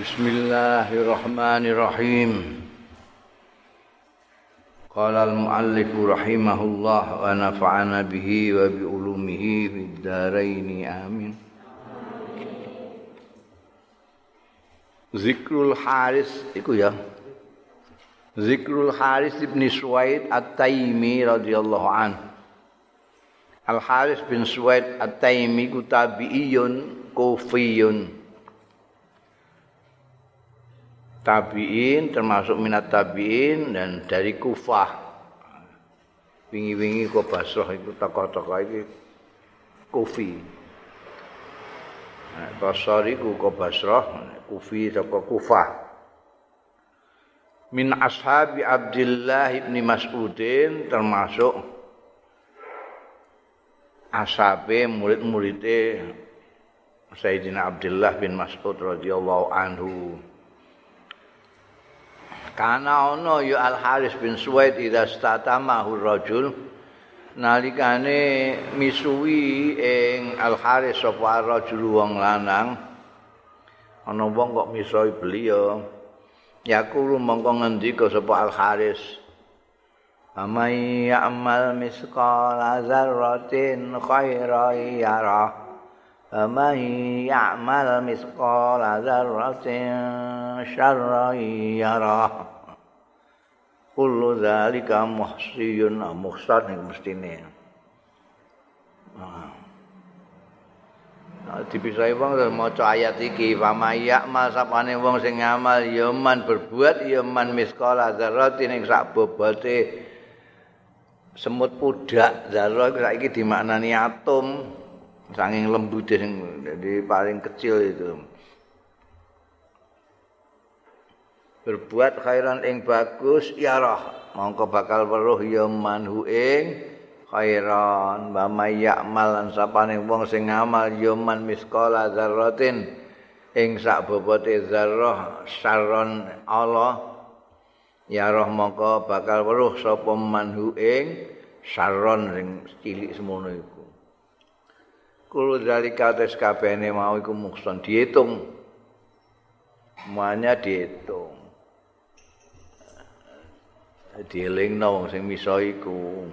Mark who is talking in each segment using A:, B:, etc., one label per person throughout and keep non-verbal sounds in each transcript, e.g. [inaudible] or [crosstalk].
A: بسم الله الرحمن الرحيم. قال المؤلف رحمه الله ونفعنا به وبعلومه في الدارين. آمين. ذكر الحارس إكو يا. ذكر الحارس بن سويد التيمي رضي الله عنه. الحارس بن سويد التيمي كتابي كوفيون كوفي. Tabiin termasuk minat tabiin dan dari Kufah. Wingi-wingi kok Basrah itu tokoh-tokoh iki Kufi. Nah, Basrah iku kok Basrah, Kufi saka Kufah. Min ashabi Abdullah bin Mas'udin termasuk ashabe murid-muride Sayyidina Abdullah bin Mas'ud radhiyallahu anhu. Kana ono ya Al Haris bin Suwaid idza statamahu rajul nalikane misuwi ing Al Haris sapa rajul wong lanang. Ana wong kok misoi beliau? Ya kulo mongko ngendika sapa Al Haris Amai ya'mal misqala zarratin khairan yara Misqala zarratin syarran yara kullu zalika muhsiyun muhsan ing mestine nah dipisahi wong maca ayat iki famaya masapane wong sing ngamal ya man berbuat ya man miskala dzarratin ing sak bobote semut pudak. Zarra saiki dimaknani atom saking lembute sing paling kecil itu. Berbuat khairan ing bagus ya roh. Mongko bakal weruh ya manhu ing khairan. Wa may ya'mal lan sapane wong sing ngamal ya man misqala dzarratin. Ing sak bobote zarrah saron Allah. Ya roh mongko bakal weruh sapa manhu ing saron sing cilik semono iku kulo dalika tes kabehane mau iku mukson diitung. Semuanya dihitung dielingno wong sing miso iku.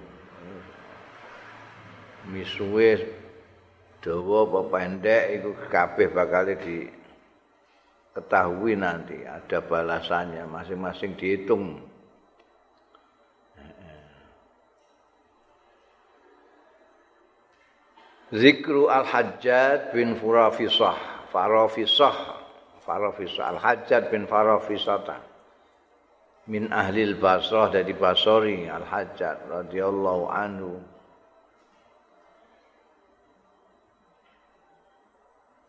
A: Misuwe dawa apa pendek iku kabeh bakal di ketahui nanti ada balasannya masing-masing dihitung Zikru Al-Hajjad bin Furafisah Farafisah Farafisah Al-Hajjad bin Farafisah min ahli Basrah dari Basori Al-Hajjat radhiyallahu anhu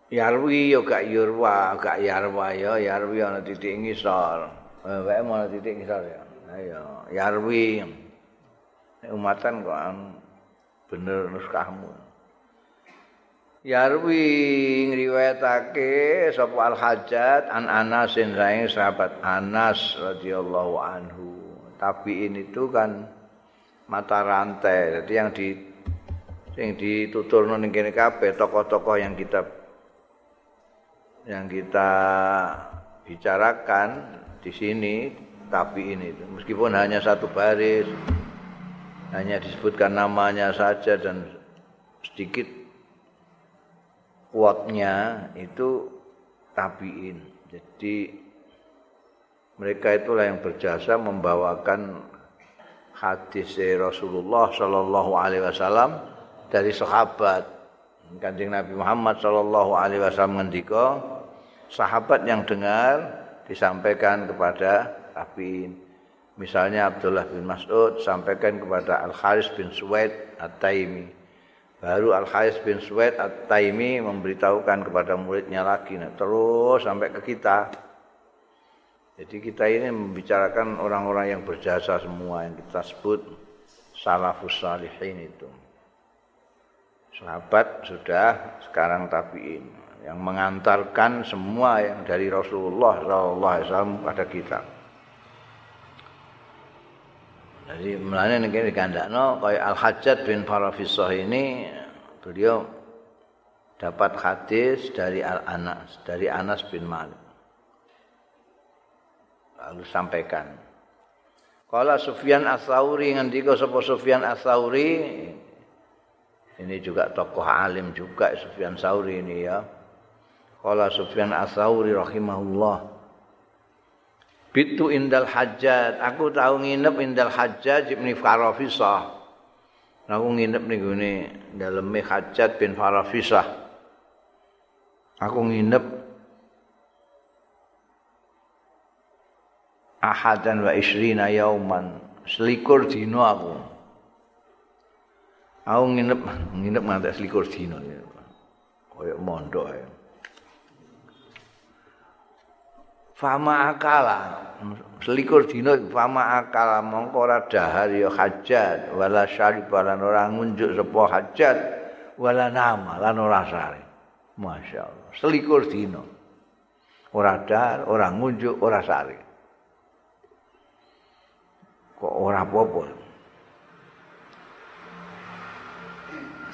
A: Yarwi yo gak yurwa, gak yarwa yo, yarwi ana titik ngisor. Eh, wae ana titik ngisor ya. Ayo, yarwi. Umatan kok bener nuskahmu. Yarwi ngriwayatake sapa Al Hajjat an Anas sing sahabat Anas radhiyallahu anhu. Tapi ini itu kan mata rantai. Jadi yang di sing dituturno ning kene kabeh tokoh-tokoh yang kita yang kita bicarakan di sini tapi ini meskipun hanya satu baris hanya disebutkan namanya saja dan sedikit kuatnya itu tabiin. Jadi mereka itulah yang berjasa membawakan hadis Rasulullah Shallallahu Alaihi Wasallam dari sahabat. Kanjeng Nabi Muhammad Shallallahu Alaihi Wasallam ngendiko, sahabat yang dengar disampaikan kepada tabiin. Misalnya Abdullah bin Mas'ud sampaikan kepada Al Kharis bin Suwaid At-Taimi. Baru Al-Khais bin Suwaid At-Taimi memberitahukan kepada muridnya lagi. Nah, terus sampai ke kita. Jadi kita ini membicarakan orang-orang yang berjasa semua yang kita sebut salafus salihin itu. Sahabat sudah sekarang tabiin yang mengantarkan semua yang dari Rasulullah SAW pada kita. Jadi mulanya ini dikandakno kayak Al Hajjat bin Farafisah ini beliau dapat hadis dari Al Anas dari Anas bin Malik. lalu sampaikan. Kala Sufyan As-Sauri ngendika sapa Sufyan As-Sauri ini juga tokoh alim juga Sufyan Sauri ini ya. Kala Sufyan As-Sauri rahimahullah. Bitu indal hajat, aku tahu nginep indal hajat ibni Farafisah. Aku nginep nih gini dalam hajat bin Farafisah. Aku nginep ahadan wa isrina yauman. Selikur dino aku. Aku nginep nginep ngantek selikur dino kaya mondok ya fama akala. Selikur dino fama akala. Mongko ora dahar ya hajat. Wala syarib wala ora ngunjuk sapa hajat. Wala nama lan ora sare masyaallah selikur dino ora dahar ora ngunjuk ora sare kok ora apa-apa.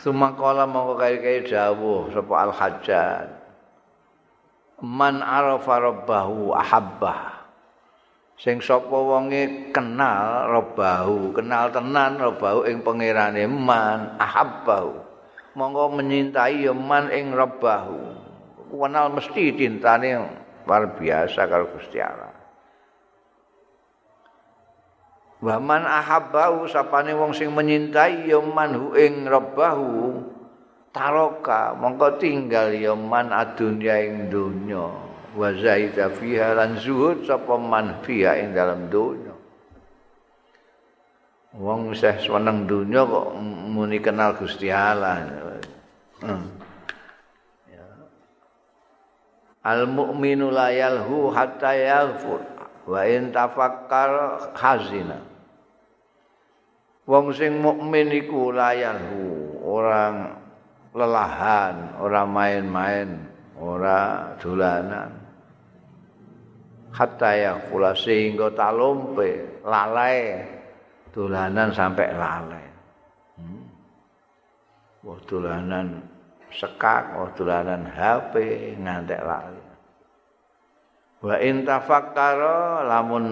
A: Sumakala mongko kaya-kaya dawuh sapa al-hajjat. Man arafa rabbahu ahabbah. Sing sapa wonge kenal rabbahu, kenal tenan rabbahu ing pangerane man ahabbahu. Monggo menyintai ya man ing rabbahu. Kenal mesti cintane luar biasa karo Gusti Allah. Wa man ahabbahu sapane wong sing menyintai ya manhu ing rabbahu taroka mongko tinggal ya man adunya ing donya. Wa zaida fiha lan zuhud sapa man fiha ing dalam donya. Wong seh seneng donya kok muni kenal Gusti Allah. Hmm. Al mu'minu la yalhu hatta yaghfur wa in tafakkar hazina. Wong sing mukmin iku layarhu, orang lelahan, ora main-main, ora dolanan. Hatta ya pula sehingga talumpe, lalai, dolanan sampai lalai. Hmm. Wah dolanan sekak, wah dolanan HP, ngantek lalai. Wa in tafakkara lamun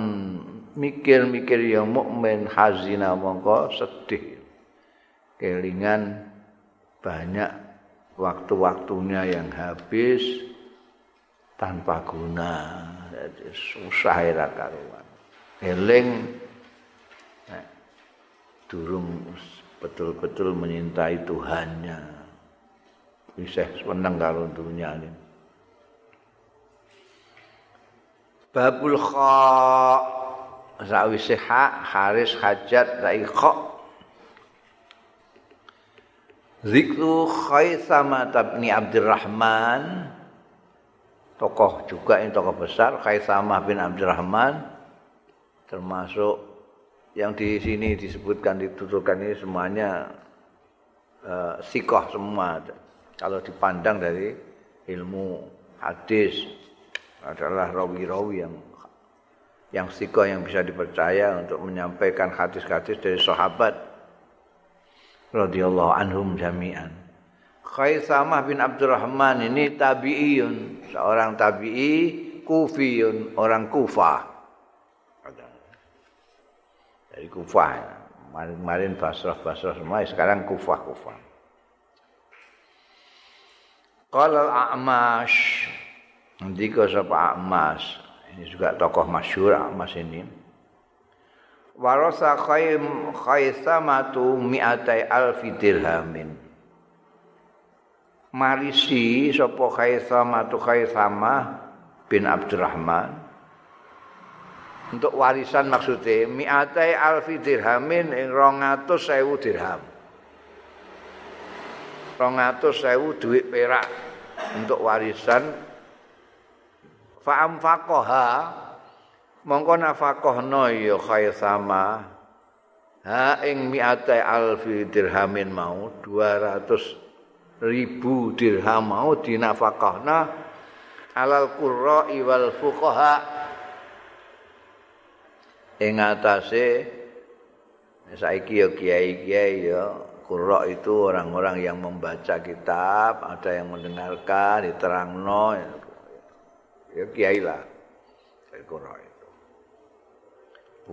A: mikir-mikir yang mukmin hazina mongko sedih kelingan banyak waktu-waktunya yang habis tanpa guna. Jadi susah era karuan. Eling durung betul-betul menyintai Tuhannya. Bisa seneng karo dunia ini. Babul kha. Sawise hak haris hajat raikha Zikru Khaisama tabni Abdurrahman tokoh juga ini tokoh besar Khaisama bin Abdurrahman termasuk yang di sini disebutkan dituturkan ini semuanya uh, sikoh semua. Kalau dipandang dari ilmu hadis adalah rawi-rawi yang yang siko yang bisa dipercaya untuk menyampaikan hadis-hadis dari sahabat radhiyallahu anhum jami'an. Khaisamah bin Abdurrahman ini tabi'iyun, seorang tabi'i kufiyun, orang Kufah. Dari Kufah. Kemarin-kemarin Basrah-Basrah semua, sekarang Kufah-Kufah. Qala al-A'mash, ndika sapa A'mash, ini juga tokoh masyhur Mas ini. Warasa khaym khaysamatu mi'atai alfi dirhamin. Marisi sapa khaysamatu khaysama bin Abdurrahman. Untuk warisan maksudnya mi'atai alfi dirhamin ing 200.000 dirham. 200.000 duit perak untuk warisan fa'am faqaha mongko nafaqahna ya khaisama ha ing mi'atai alfi dirhamin mau 200 ribu dirham mau dinafaqahna alal qurra'i wal fuqaha ing atase saiki ya kiai-kiai ya qurra itu orang-orang yang membaca kitab ada yang mendengarkan diterangno ya kiai lah itu.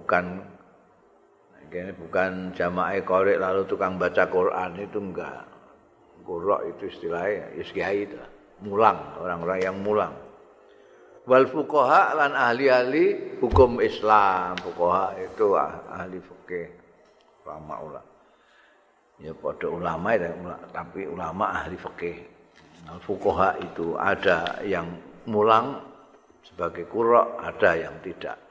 A: Bukan ini bukan jamaah korek lalu tukang baca Quran itu enggak. Qurra itu istilahnya iskiai itu. Mulang, orang-orang yang mulang. Wal fuqaha lan ahli-ahli hukum Islam. Fuqaha itu ahli fikih. Ulama ulama. Ya pada ulama ya, tapi ulama ahli fikih. Al fuqaha itu ada yang mulang sebagai qurra, ada yang tidak.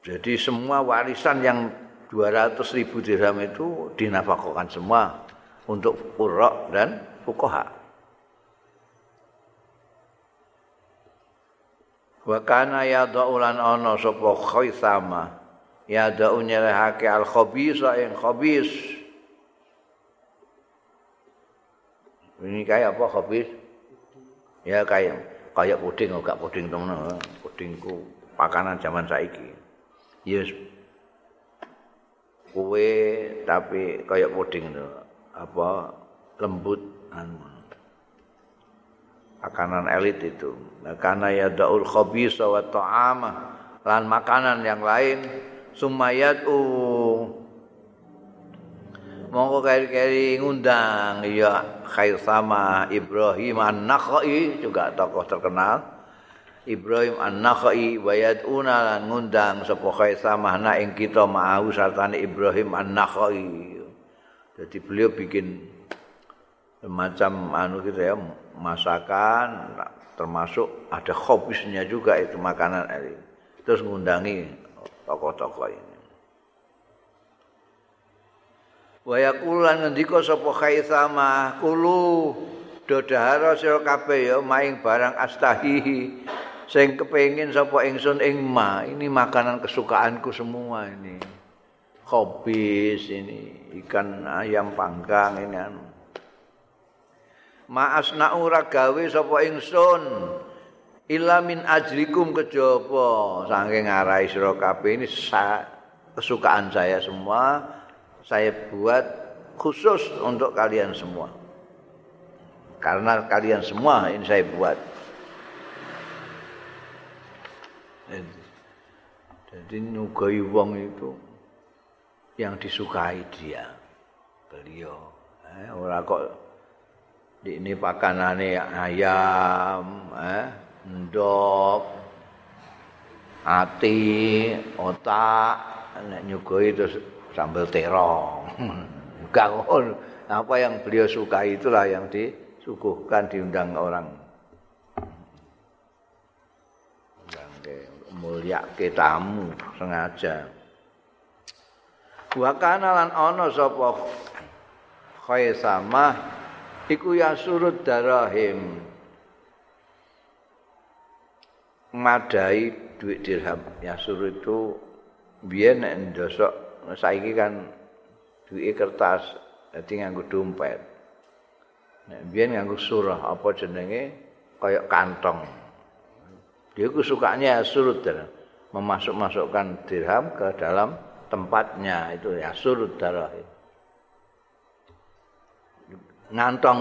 A: Jadi semua warisan yang 200 ribu dirham itu dinafkahkan semua untuk urok dan fukoha. Wa kana yadaulan ana sapa khaisama yadau nyelehake al khabisa ing khabis. Ini kayak apa khabis? Ya kayak kayak puding enggak puding temen pudingku makanan zaman saiki. Yes. Kue tapi kayak puding itu apa? Lembut anu. Makanan elit itu. Nah, karena ya daul khabisa wa ta'ama. Lan makanan yang lain sumayat u monggo kari-kari ngundang ya khair sama Ibrahim an-Nakhai juga tokoh terkenal Ibrahim An-Nakhai wa yad'una lan ngundang sapa na ing kita mau sartane Ibrahim An-Nakhai. Jadi beliau bikin semacam anu gitu ya masakan termasuk ada khobisnya juga itu makanan ini. Terus ngundangi tokoh-tokoh ini. Wa yaqulan ngendika sapa Khaisamah kulu dodahara sira kabeh ya maing barang astahihi sing kepengin sapa ingsun ing ma ini makanan kesukaanku semua ini. Khobis ini ikan ayam panggang ini anu. Maasna ora gawe sapa ingsun. Illa min ajrikum kejaba. Saking ngarai sira kabeh ini kesukaan saya semua saya buat khusus untuk kalian semua. Karena kalian semua ini saya buat Jadi nyugai wong itu yang disukai dia, beliau. Eh, ora kok di ini pakanane ayam, eh, ndok, ati, otak, nek nyugai itu sambal terong. [laughs] Enggak apa yang beliau sukai itulah yang disuguhkan diundang orang mulyake tamu sengaja. Wa kana lan ana sapa khaisamah iku ya surut darahim. Madai duit dirham. Ya surut itu biyen nek ndosok saiki kan duit kertas dadi nganggo dompet. Nek biyen nganggo surah apa jenenge? Kaya kantong Itu sukanya surut memasuk-masukkan dirham ke dalam tempatnya itu ya surut darah. Ngantong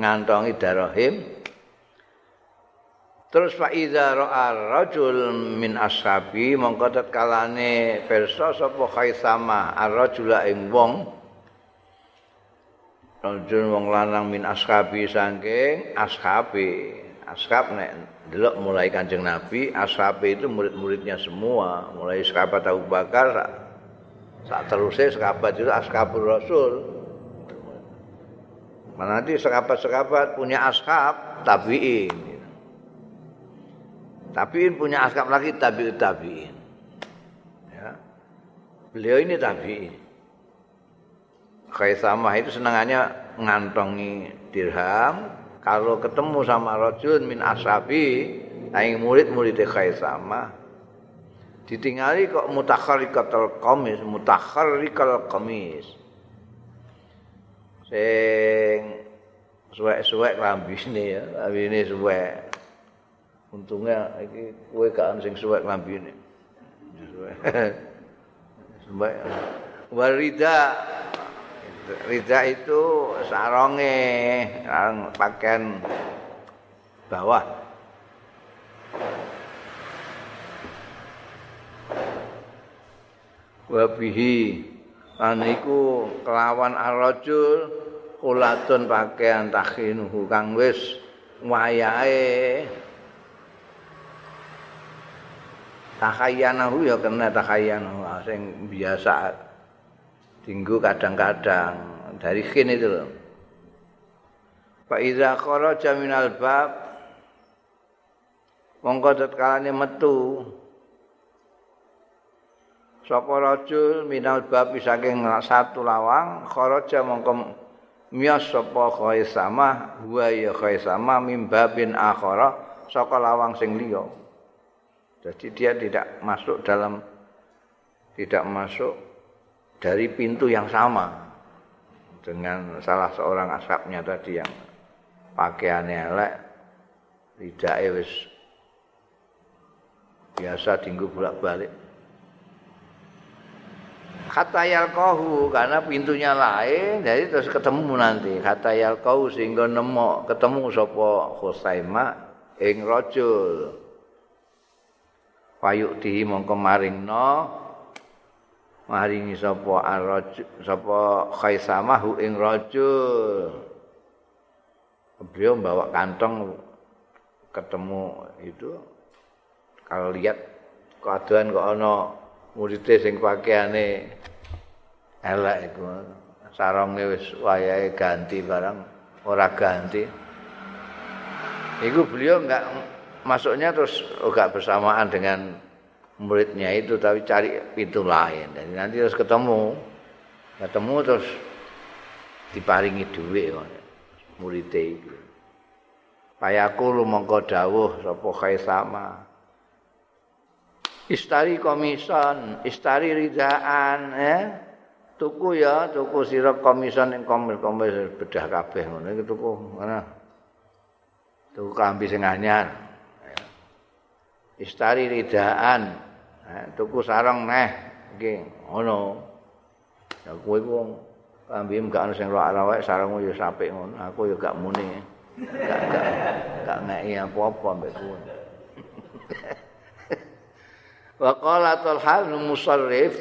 A: ngantongi darahim. Terus fa iza ra'a rajul min ashabi mongko kalane perso sapa khaisama ar-rajula ing wong Rajul wong lanang min ashabi saking ashabi. Ashab nek delok mulai Kanjeng Nabi, ashab itu murid-muridnya semua, mulai sahabat Abu Bakar saat terusnya sahabat itu ashabul Rasul. Mana nanti sahabat-sahabat punya ashab tabiin. Tabiin punya ashab lagi tabiin tabiin. Ya. Beliau ini tabiin. Khaisamah itu senangannya ngantongi dirham, kalau ketemu sama rajul min ashabi aing murid-murid sama ditinggali kok mutakharrikatul qamis mutakharrikal qamis. Sing suwek-suwek lambine ya lambine suwek. Untungnya iki kowe kan sing suwek lambine. Suwek. [laughs] Suwek. Warida Rida itu sarongnya, sarong pakaian bawah. Wabihi aniku kelawan arrajul kulatun pakaian takhinuhu kang wis wayahe takhayanahu ya kena takhayanahu sing biasa tinggu kadang-kadang. Dari khin itu loh. Fa iza kharaja minal bab mongko tetkalane metu. Sapa rajul minal bab saking satu lawang kharaja mongko miyas sapa khaisama huwa ya khaisama mim babin akhara saka lawang sing liya. Jadi dia tidak masuk dalam tidak masuk dari pintu yang sama dengan salah seorang asapnya tadi yang pakaiannya elek lidake wis biasa tinggu bolak-balik. Kata yalqahu karena pintunya lain jadi terus ketemu nanti. Kata yalqahu sehingga nemu ketemu sapa Khusaima ing rajul. Payuk di mongko maringno maringi sapa arrajul sapa Khaisamahu ing rajul. Beliau bawa kantong ketemu itu. Kalau lihat keadaan kok ana muridé sing pakaiane elek iku. Saronge wis wayahe ganti barang ora ganti. Iku beliau enggak masuknya terus enggak bersamaan dengan muridnya itu tapi cari pintu lain dan nanti terus ketemu ketemu terus diparingi duit murite iki. Payaku mongko dawuh sapa Khaisama. Istari komison, istari ridaan, eh? Tuku ya, tuku sira komison ing komis-komis bedah kabeh ngono iki tuku ngono. Tuku kambi sing anyar. Istari ridaan, eh? tuku sarung neh iki ngono. Ya kowe wong Kambi gak ana sing rawek sarungmu ya sapik ngono. Aku ya gak muni. Gak gak gak ngeki apa-apa mbek kowe. [laughs] Wa qala Talha bin Musarrif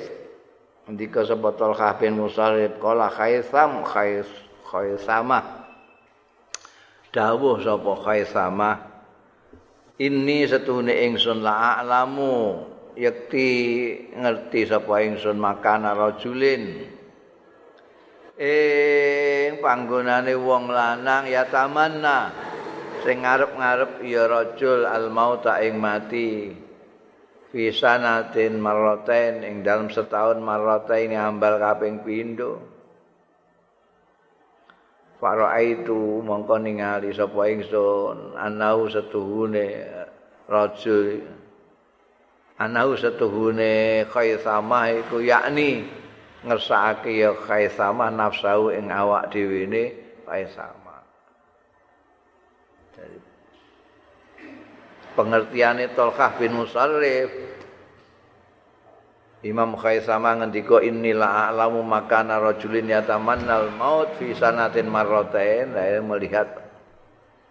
A: ndika sapa Talha bin Musarrif qala Khaisam Khais Khaisama dawuh sapa Khaisama ini setuhune ingsun la alamu yakti ngerti sapa ingsun makana rajulin ing panggonane wong lanang ya tamanna. Sing ngarep-ngarep ya rajul al mauta ing mati. Fi sanatin marratain ing dalam setahun marratain ambal kaping pindho. Faraitu mongko ningali sapa ingsun anau setuhune rajul anau setuhune khaisama iku yakni ngersakake ya khaisama nafsu ing awak dhewe ne khaisama. Jadi pengertiane Tolkah bin Musarrif Imam Khaisama ngendika innila a'lamu makana rajulin yatamannal maut fi sanatin marratain saya melihat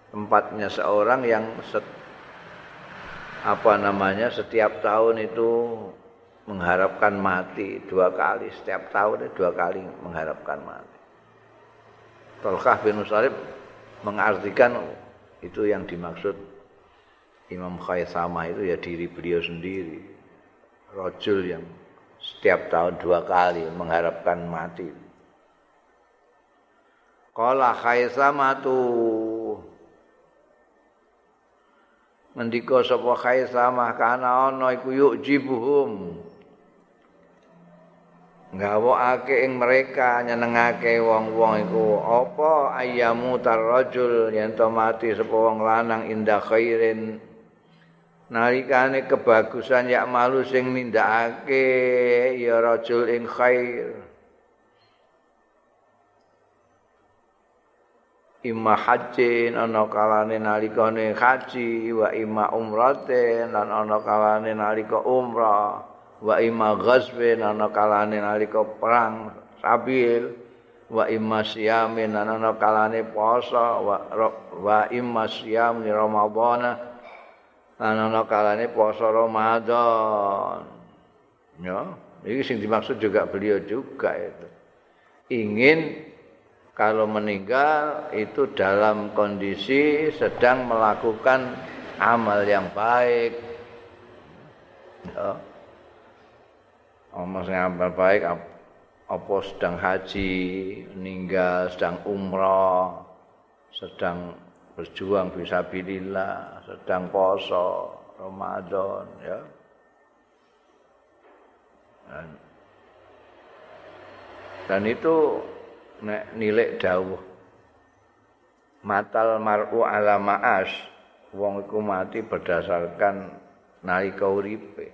A: tempatnya seorang yang set, apa namanya setiap tahun itu mengharapkan mati dua kali setiap tahun dua kali mengharapkan mati. Tolkah bin Musarib mengartikan itu yang dimaksud Imam Khaisama itu ya diri beliau sendiri. Rojul yang setiap tahun dua kali mengharapkan mati. Kala Khaisama tu Mendika sapa Khaisama kana ana iku yuk jibuhum ngawokake ing mereka nyenengake wong-wong iku apa ayyamu tarrajul? Yen to mati sapa wong lanang indah khairin. Nalikane kebagusan yak malu sing nindakake ya rajul ing khair imma hajjin ana kalane nalikane haji wa imma umratin lan ana kalane nalika umrah wa imma ghazbin ana kalane nalika perang sabil wa imma siyamin ana kalane poso wa, wa imma siyam ni ramadhana ana kalane poso ramadan ya Ini sing dimaksud juga beliau juga itu. Ingin kalau meninggal itu dalam kondisi sedang melakukan amal yang baik. Ya. Amal yang baik apa sedang haji, meninggal, sedang umrah, sedang berjuang bisa bilillah, sedang poso Ramadan ya. Dan, dan itu nek nilai dawuh. Matal mar'u ala ma'as. Wong iku mati berdasarkan nalika uripe.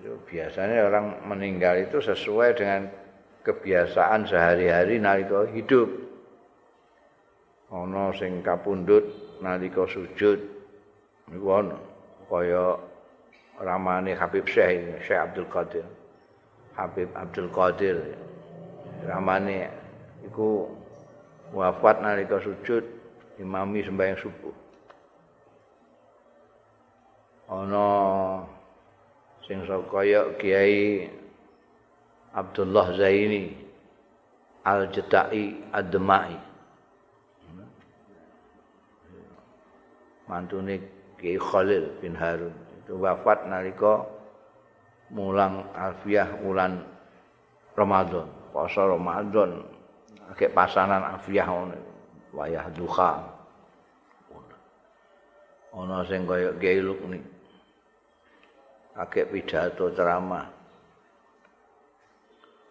A: Itu biasanya orang meninggal itu sesuai dengan kebiasaan sehari-hari nalika hidup. Ana sing kapundhut nalika sujud. Niku ana kaya ramane Habib Syekh Syekh Abdul Qadir. Habib Abdul Qadir ramane iku wafat nalika sujud imami sembahyang subuh. Ana sing kaya Kiai Abdullah Zaini Al-Jata'i Ad-Demai. Mantune Kiai Khalil bin Harun. Itu wafat nalika mulang alfiah ulan Ramadan poso Ramadan. Akeh pasanan afiah ngono. Wayah duha. Ana sing kaya geluk ni akeh pidato ceramah.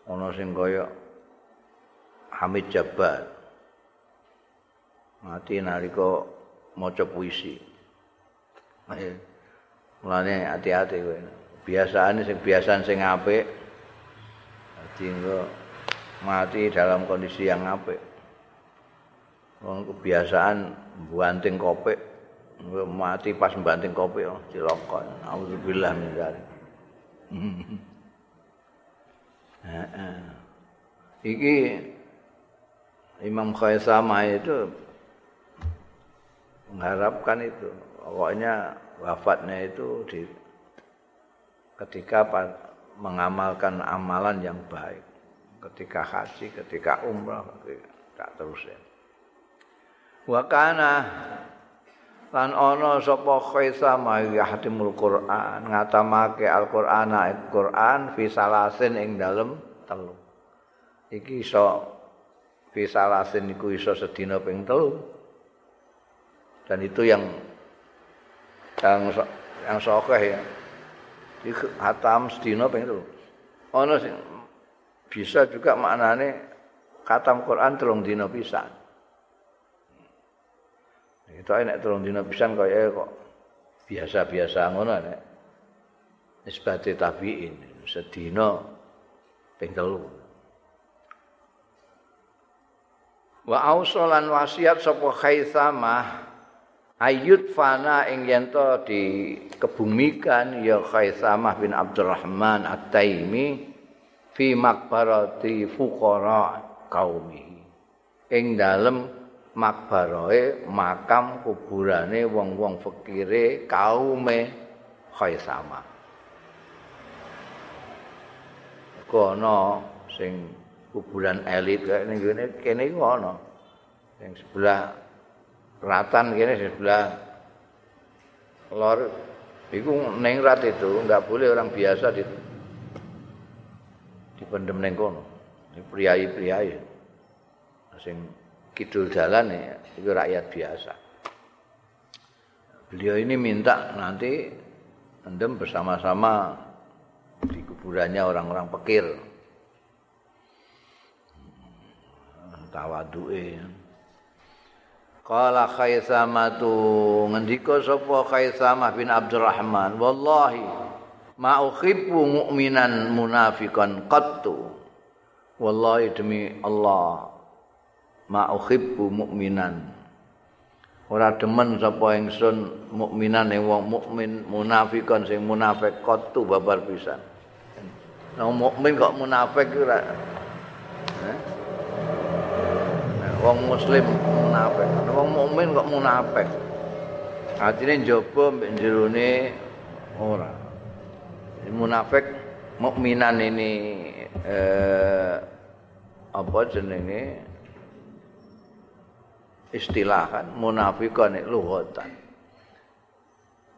A: Ana sing kaya Hamid Jabbar. Mati nalika maca puisi. Mulane hati-hati kowe. Biasane sing biasan sing apik dadi mati dalam kondisi yang apik. Wong kebiasaan banting kopek, mati pas banting kopek oh, cilaka. Auzubillah min dzalik. [laughs] Iki Imam Khaisama itu mengharapkan itu. Pokoknya wafatnya itu di ketika mengamalkan amalan yang baik. Ketika haji, ketika umrah, ketika terus ya. Kana lan ana sapa khaisa mayyahdimul Qur'an ngatamake Al-Qur'an Al-Qur'an fi salasin ing dalem telu. Iki iso fi salasin iku iso sedina ping telu. Dan itu yang yang yang sokeh ya. Iki hatam sedina ping telu. Ana sing bisa juga maknane khatam Quran telung dina pisan. Itu nek telung dina pisan kaya kok biasa-biasa ngono nek. Nisbate tabiin sedina ping telu. Wa ausolan wasiat sapa khaisamah ayut fana ing yen dikebumikan ya khaisamah bin Abdurrahman At-Taimi fi makbarati fuqara qaumihi. Ing dalem makbarae makam kuburane wong-wong fakire kaume Khaisama. Kono sing kuburan elit kaya ning kene kene iku ana. Sing sebelah ratan kene sebelah lor. Iku ning rat itu enggak boleh orang biasa di dipendem ning kono. Priayi-priayi. Sing kidul jalan ya, itu rakyat biasa. Beliau ini minta nanti endem bersama-sama di kuburannya orang-orang pekir. Tawadu'e. Qala Khaisamatu ngendika sapa Khaisamah bin Abdurrahman, wallahi ma uhibbu mu'minan munafiqan qattu. Wallahi demi Allah ma uhibbu mu'minan. Ora demen sapa ingsun mukminan ing wong mukmin munafiqan sing munafik qattu babar pisan. Wong mukmin kok munafik ora? Eh? wong muslim munafik. Wong mukmin kok munafik? Atine njaba mbek jerone ora munafik mukminan ini eh, apa jenenge? Istilah kan munafikan lughatan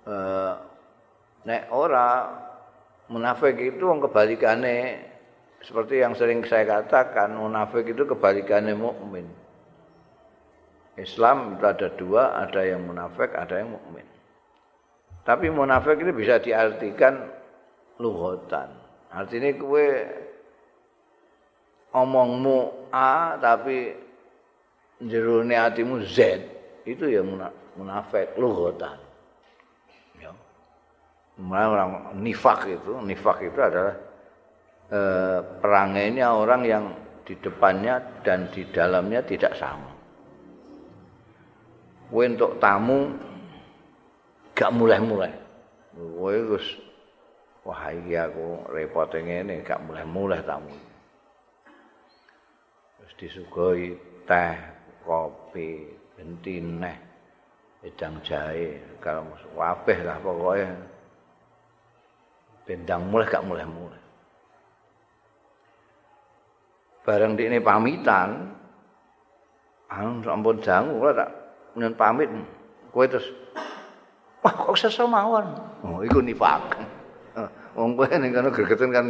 A: eh, nek ora munafik itu kebalikannya seperti yang sering saya katakan munafik itu kebalikannya mukmin. Islam itu ada dua ada yang munafik ada yang mukmin. Tapi munafik ini bisa diartikan lughatan artinya kue omongmu A tapi jerone hatimu Z itu ya munafik lughatan orang nifak itu, nifak itu adalah e, perangainya orang yang di depannya dan di dalamnya tidak sama. Kowe untuk tamu gak mulai-mulai. Kowe wis wah iki aku repot ngene gak mulai-mulai tamu. Terus disuguhi teh, kopi, bentineh, wedang jahe, kalau kabeh lah pokoknya bendang mulai gak mulai bareng di ini pamitan anu sampun jangu lah tak pamit. Kowe terus wah kok sesa mawon? Oh iku nifak wong kowe ning kono gregeten kan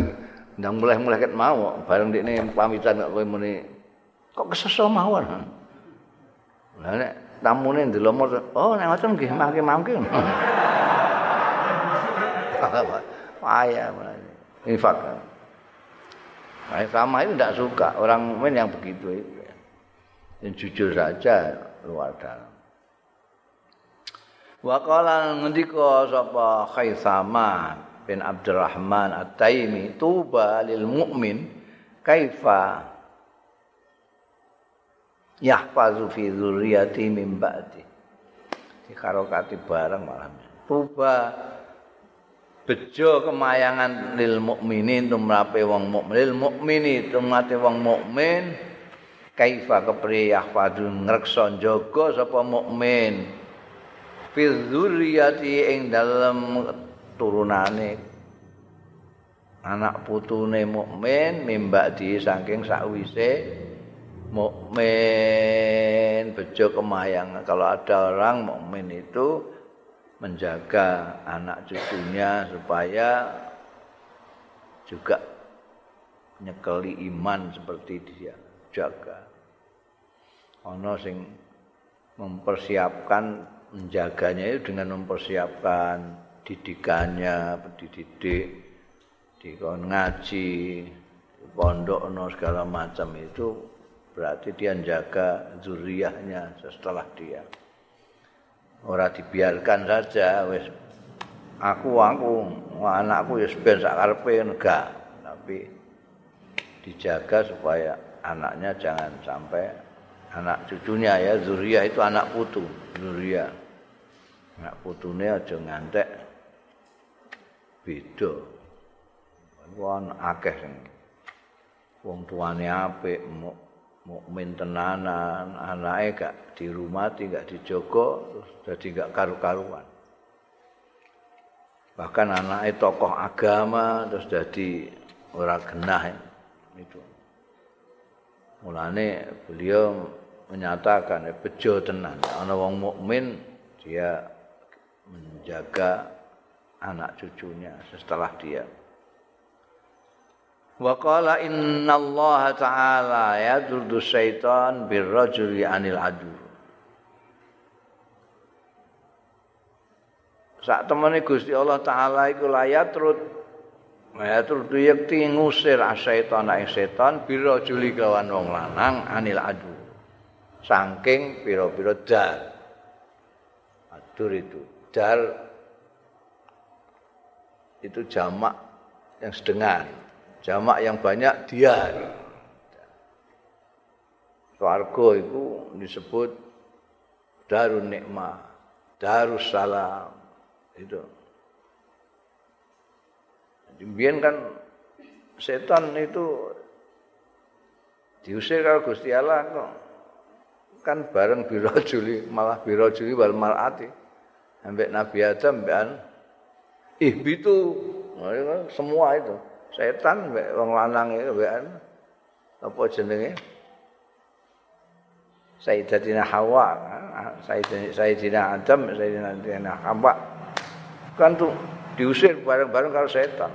A: ndang mulai-mulai ket mau bareng ini pamitan kok kowe muni. Kok kesesa mawon? Lah nek tamune ndelok oh nek ngoten nggih mangke-mangke payah [laughs] infak. Nah, sama itu tidak suka. Orang mukmin yang begitu itu yang jujur saja luar dalam. Wa qala ngendika sapa khaisama bin abdurrahman at-taimi tuba lil mu'min kaifa yahfazu fi dzurriyyati min ba'di? Di karokati barang malam tuba bejo kemayangan lil mukminin tumrape wong mukmin. Lil mukmini tumrate wong mukmin kaifa kepriye yahfadu ngreksa jaga sapa mukmin? Fi dzurriyyati ing dalem turunane anak putune mukmin mimbak di saking sakwise mukmin. Bejo kemayang. Kalau ada orang mukmin itu menjaga anak cucunya supaya juga nyekeli iman seperti dia jaga. Ono sing mempersiapkan menjaganya itu dengan mempersiapkan didikannya, dididik, dikon ngaji, pondok no segala macam itu berarti dia menjaga zuriyahnya setelah dia. ora dibiarkan saja wis aku aku anakku ya ben sak enggak. Tapi dijaga supaya anaknya jangan sampai anak cucunya ya zuriya itu anak putu zuriya anak putune aja ngantek beda wong akeh sing wong tuane apik mukmin tenanan, anake gak dirumati, gak dijogo, terus jadi gak karu-karuan. Bahkan anake tokoh agama terus jadi ora genah itu. Mulane beliau menyatakan bejo tenan ana wong mukmin dia menjaga anak cucunya setelah dia Wa qala inna Allah ta'ala yadrudu syaitan birrajuli anil adu. Sak temene Gusti Allah taala iku layat rut Ayatul yakti ngusir asyaitan ing setan birrajuli kawan wong lanang anil adu. Saking pira-pira dar. Adur itu. Dar itu jamak yang sedengan. jamak yang banyak dia. Swarga itu disebut Darun Nikmah, Darussalam. Itu. Kemudian kan setan itu diusir kalau Gusti Allah kok kan bareng birojuli malah birojuli wal malati ambek Nabi Adam mbak ihbitu semua itu. Setan wong lanang itu apa jenenge? Sayyidatina Hawa, Sayyidina Adam, Sayyidina Hawa. Kan tuh diusir bareng-bareng kalau setan.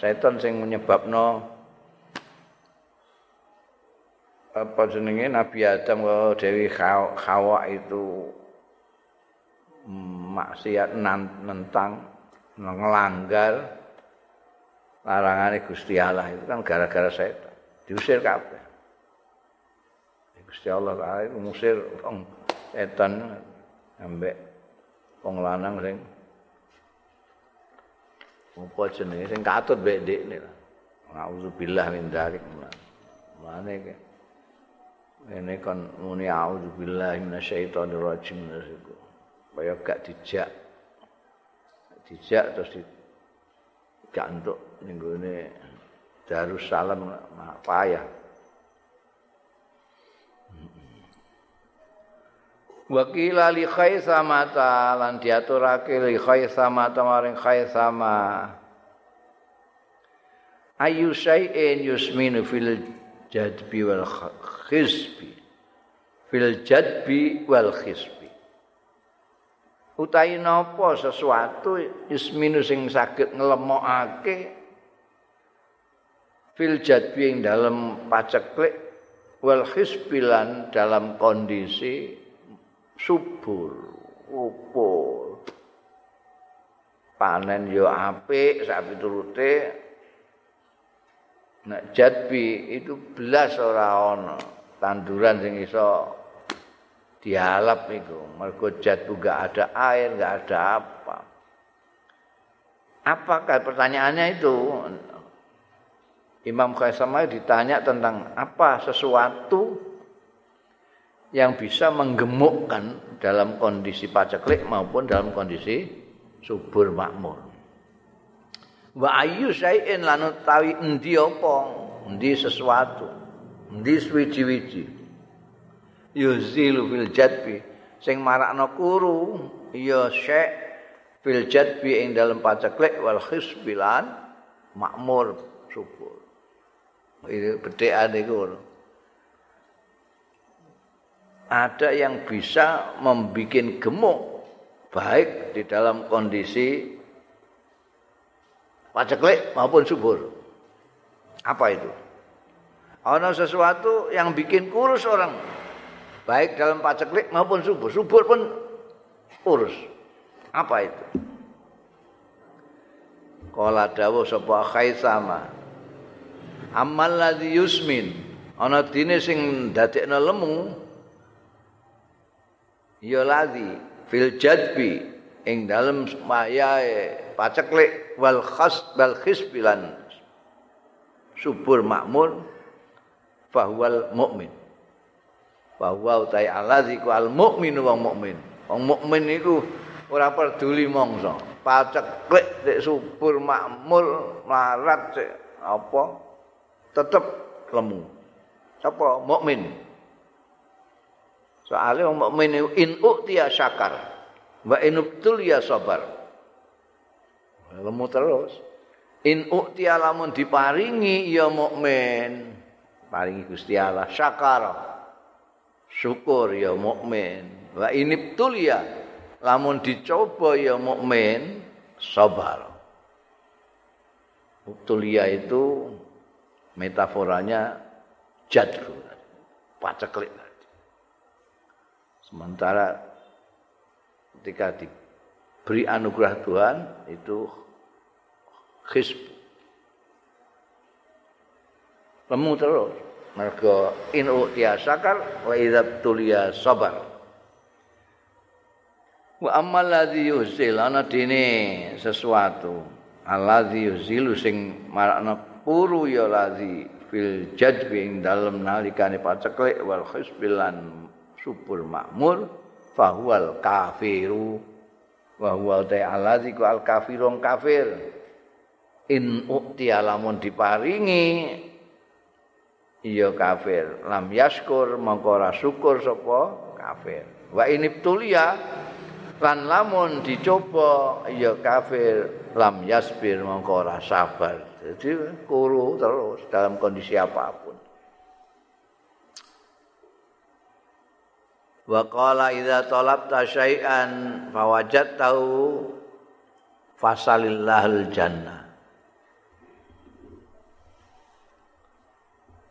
A: Setan sing menyebabno apa jenenge? Nabi Adam kalau Dewi Hawa itu maksiat nentang ngelanggar larangan Gusti Allah itu kan gara-gara setan diusir kabeh Gusti Allah iku musir wong setan ambek wong lanang sing apa jenenge sing katut mbek ndekne lah. Nauzubillah min dzalik. Mane ke ini kan muni auzubillah minasyaitonir rajim nasiku. Kaya gak dijak. Dijak terus di gak entuk ning gone Darussalam payah. Wakila li khaisama lan diaturake li khaisama maring khaisama. Ayu syai'in yusminu fil jadbi wal khisbi. Fil jadbi wal khisbi. Utai napa sesuatu yusminu sing saged nglemokake fil jadbi ing dalem paceklik wal khisbilan dalam kondisi subur upul panen yo apik sak turute nek jadbi itu belas ora ana tanduran sing iso dialap iku mergo jadbu gak ada air gak ada apa apakah pertanyaannya itu Imam Khaisamah ditanya tentang apa sesuatu yang bisa menggemukkan dalam kondisi paceklik maupun dalam kondisi subur makmur. Wa ayu syai'in lan utawi endi apa? Endi sesuatu. Endi suwi-wiji. Yuzilu fil jadbi sing marakno kuru ya syai' fil jadbi ing dalam paceklik wal khisbilan makmur subur. Ini bedhekan iku. ada yang bisa membuat gemuk baik di dalam kondisi paceklik maupun subur. Apa itu? Ada sesuatu yang bikin kurus orang baik dalam paceklik maupun subur. Subur pun kurus. Apa itu? Kala dawuh sapa khaisama. Amal ladzi yusmin ana dine sing dadekna lemu ya ladzi fil jadbi ing dalem mayae paceklik wal khas wal khisbilan subur makmur bahwal mukmin bahwa utai alazi ku al mukmin wong mukmin wong mukmin iku ora peduli mongso paceklik dek subur makmur marat apa tetep lemu sapa mukmin Soalnya orang mukmin in uktiya syakar, wa in ya sabar. Lemu terus. In uktiya lamun diparingi ya mukmin, paringi Gusti Allah syakar. Syukur ya mukmin. Wa ya lamun dicoba ya mukmin, sabar. Ubtulia itu metaforanya jadru. Paceklik. Sementara ketika diberi anugerah Tuhan itu khisb. Lemu terus. Mereka inu tiasakar wa idab tulia sabar. Wa ammal ladzi yuzil ana dene sesuatu. Alladzi yuzilu sing marakna puru ya ladzi fil jadbi ing dalem nalikane paceklik wal khisbilan subur makmur fahual kafiru wa huwa ta'ala ziku al kafirun kafir in ukti alamun diparingi iya kafir. Lam yaskur mongko ora syukur sapa? Kafir. Wa ini tulia lan lamun dicoba ya kafir. Lam yasbir mongko ora sabar. Jadi kuru terus dalam kondisi apa pun. Wa qala idza talabta syai'an fawajadtahu fasalillahul jannah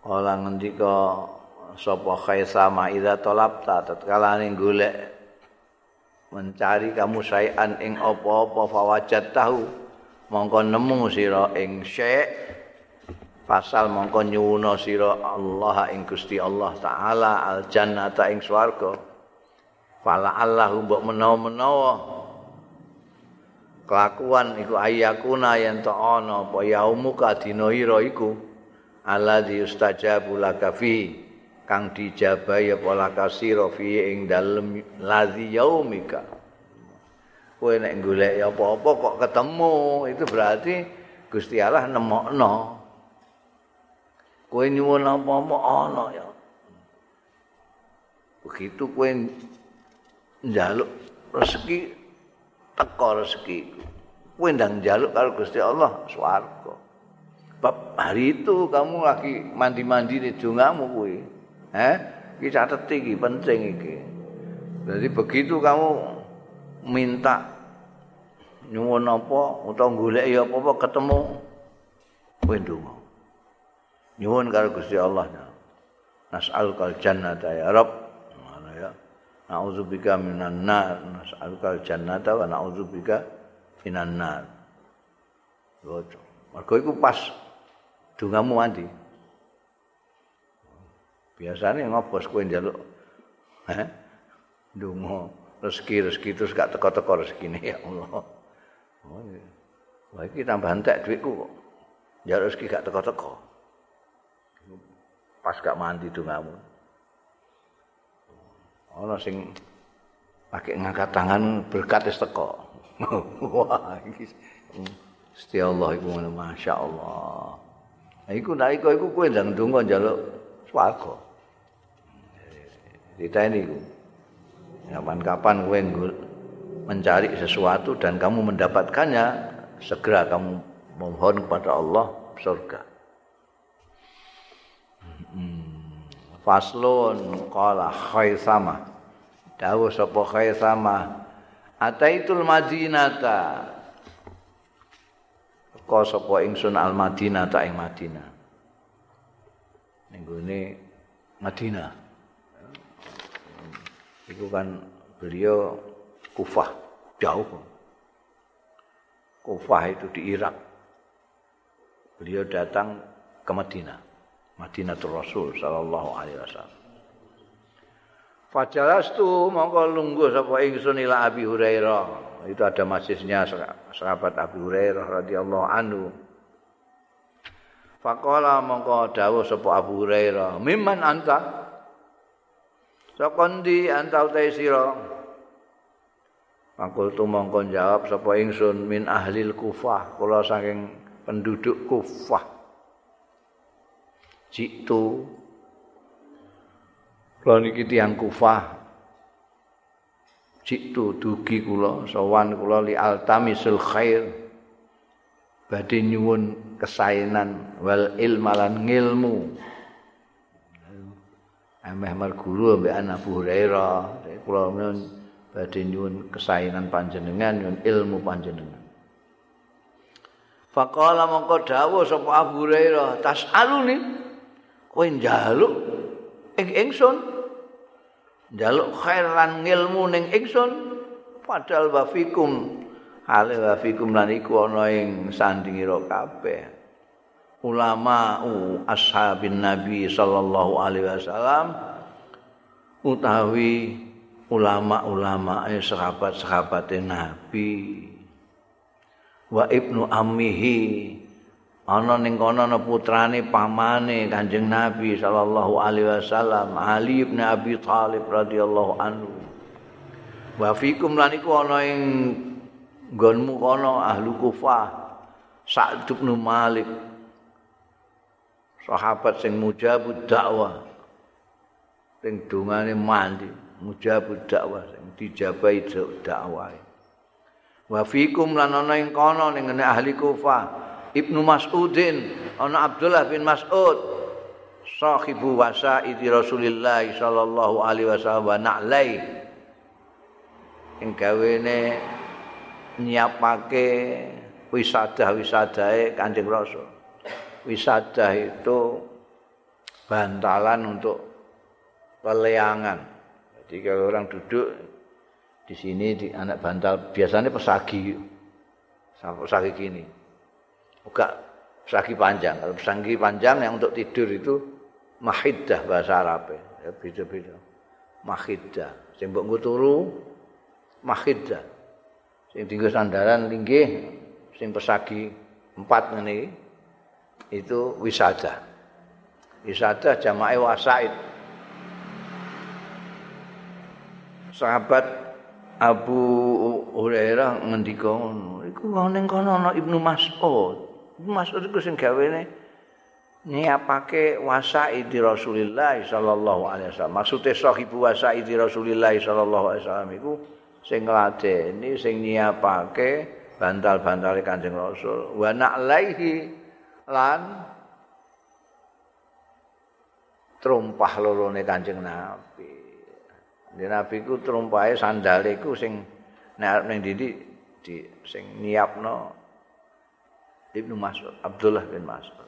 A: Ola ngendika sapa khaisama idza talabta tatkala ning golek mencari kamu syai'an ing apa-apa fawajadtahu mongko nemu sira ing syai' pasal mongko nyuwuna sira Allah ing Gusti Allah taala al jannata ing swarga. Fala Allah mbok menawa-menawa. Kelakuan iku ayakuna yen to ana apa yaumuka dina iku alladzi yustajabu laka fi kang dijabahi apa laka sira fi ing dalem ladzi yaumika. Kowe nek golek apa-apa kok ketemu itu berarti Gusti Allah nemokno. Kowe nyuwun apa-apa ana ya. Begitu kowe njaluk rezeki teko rezeki kowe ndang njaluk karo Gusti Allah swarga hari itu kamu lagi mandi-mandi di dungamu kowe eh iki catet iki penting iki. Jadi begitu kamu minta nyuwun apa utawa golek ya apa-apa ketemu kowe ndonga. Nyuwun karo Gusti Allah nas'alukal jannata ya rabb Na'udzubika minan nar, nas'aluka al-jannata wa na'udzubika minan nar. Lho, mergo iku pas dongamu mandi. Biasane ngopos kowe njaluk eh donga rezeki-rezeki terus gak teko-teko rezekine ya Allah. Oh, Wah iki tambah entek dhuwitku kok. Njaluk rezeki gak teko-teko. Pas gak mandi dongamu. ana sing pakai ngangkat tangan berkat wis teko. [laughs] Wah, iki Gusti Allah iku ngono masyaallah. Iku nek iku kowe ndang ndonga njaluk swarga. Diteni iku. Kapan-kapan kowe mencari sesuatu dan kamu mendapatkannya, segera kamu mohon kepada Allah surga. Hmm. Faslun qala khaisama. Dawuh sapa khaisama. Ataitul Madinata. Kok sapa ingsun al Madinata ing Madinah. Ning gone Madinah. Iku kan beliau Kufah jauh. Kufah itu di Irak. Beliau datang ke Madinah. Madinatul Rasul sallallahu alaihi wasallam. Fajalastu mongko lungguh sapa ingsun ila Abi Hurairah. Itu ada masjidnya sahabat Abi Hurairah radhiyallahu anhu. Faqala mongko dawuh sapa Abu Hurairah, "Mimman anta?" Sokondi anta utai sira? Fakultu mongko jawab sapa ingsun min ahlil Kufah, kula saking penduduk Kufah. Jitu Kula niki tiyang Kufah Jitu dugi kula sowan kula li altamisul khair. Badhe nyuwun kesainan wal ilmalan ngilmu. Ameh marguru ambek Abu Hurairah. Kula badhe nyuwun kesainan panjenengan nyuwun ilmu panjenengan. Faqala mongko dawuh sapa Abu Hurairah tas'aluni? Kowe njaluk ing ingsun njaluk khair lan ngilmu ning ingsun padahal wa fikum hale wa fikum lan iku ana ing sandingira kabeh. Ulama ashabin nabi sallallahu alaihi wasallam utawi ulama-ulama eh, sahabat-sahabat nabi. Wa ibnu ammihi ana ning kono ana putrane pamane Kanjeng Nabi sallallahu alaihi wasallam Ali bin Abi Thalib radhiyallahu anhu wa fikum lan iku ana ing nggonmu kono ahlu Kufah Sa'd bin Malik sahabat sing mujabud dakwah sing dungane mandi mujabud dakwah sing dijabahi dakwah. Wa fikum lan ana ing kono ning ahli Kufah Ibnu Mas'udin ana Abdullah bin Mas'ud sahibu wasaidi Rasulillah sallallahu alaihi wasallam wa na'lai ing gawene nyiapake wisada-wisadae Kanjeng Rasul. Wisada itu bantalan untuk peleangan. Jadi kalau orang duduk di sini di anak bantal biasanya pesagi. Pesagi gini. Buka pesagi panjang. Kalau pesagi panjang yang untuk tidur itu mahidah bahasa Arab ya beda-beda. Mahidah. Sing mbok turu mahidah. Sing tinggal sandaran linggih sing pesagi empat ngene itu wisada. Wisada jamaah wasaid. Sahabat Abu Hurairah ngendika ngono, iku ning kono ana Ibnu Mas'ud. Iku sing gawene nyiapake wasaidi Rasulillah sallallahu alaihi wasallam. Maksude sahibu wasaidi Rasulillah sallallahu alaihi wasallam iku sing ngladeni sing nyiapake bantal-bantale Kanjeng Rasul wa na'laihi lan trumpah lorone Kanjeng Nabi. Di Nabi ku trumpahe sandale ku sing nek ning ndi di sing nyiapno Ibnu Mas'ud, Abdullah bin Mas'ud.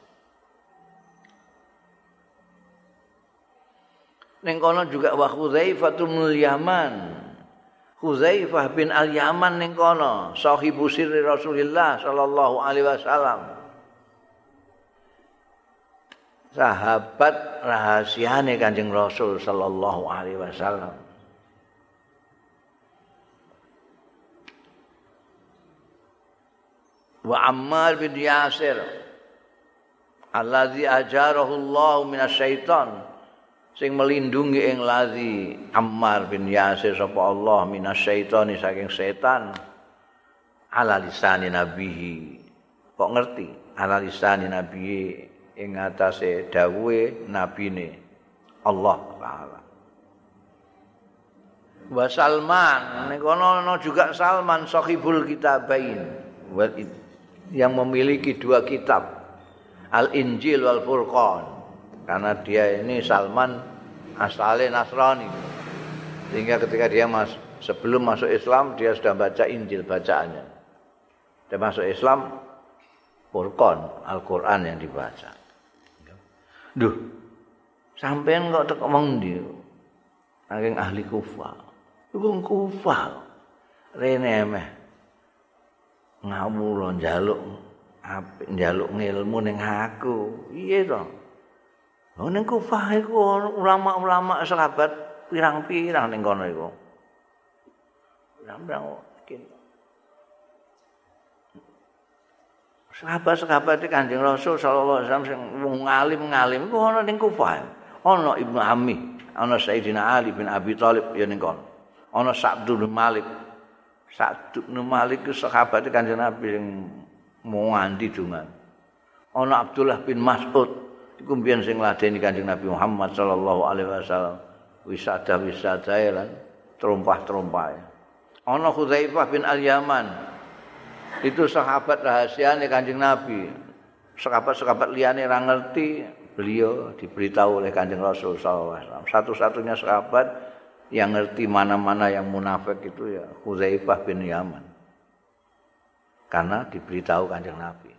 A: Ning kono juga wa Khuzaifatul Yaman. Khuzaifah bin Al-Yaman ning kono, sahibu sirri Rasulillah sallallahu alaihi wasallam. Sahabat rahasiane Kanjeng Rasul sallallahu alaihi wasallam. Wa Ammar bin Yasir. Alladzi ajarahu Allah minasyaitan sing melindungi ing lazi Ammar bin Yasir sapa Allah minasyaitani saking setan. Ala lisani nabihi. Kok ngerti? Ala lisani nabihi ing atase dawuhe nabine Allah taala. Wa Salman kono ana juga Salman sahibul kitabain yang memiliki dua kitab Al Injil wal Furqan karena dia ini Salman asalnya Nasrani. Sehingga ketika dia mas, sebelum masuk Islam dia sudah baca Injil bacaannya. Dia masuk Islam Furqan, Al-Qur'an yang dibaca. Duh. Sampean kok tek omong ndi? Saking ahli Kufah. Iku Kufah. Rene meh. Ngawula njaluk apik njaluk ngilmu ning aku. Iya to? Oh ning Kufah iku ulama-ulama sahabat pirang-pirang ning kono iku. Pirang-pirang Sahabat-sahabat Kanjeng Rasul sallallahu alaihi wasallam sing wong alim-alim iku ana ning Kufah. Ana Ibnu Ammi, ana Sayyidina Ali bin Abi Thalib ya ning kono. Ana Sa'd bin Malik. Sa'd bin Malik ku sahabat Kanjeng Nabi sing mau nganti dungan. Ana Abdullah bin Mas'ud iku mbiyen sing ngladeni Kanjeng Nabi Muhammad sallallahu alaihi wasallam wisada-wisada lan trompah-trompah. Ana Khuzaifah bin Al-Yaman. Itu sahabat rahasiane Kanjeng Nabi. Sahabat-sahabat liyane ora ngerti, beliau diberitahu oleh Kanjeng Rasul sallallahu alaihi wasallam. Satu-satunya sahabat yang ngerti mana-mana yang munafik itu ya Khuzaifah bin Yaman. Karena diberitahu Kanjeng Nabi.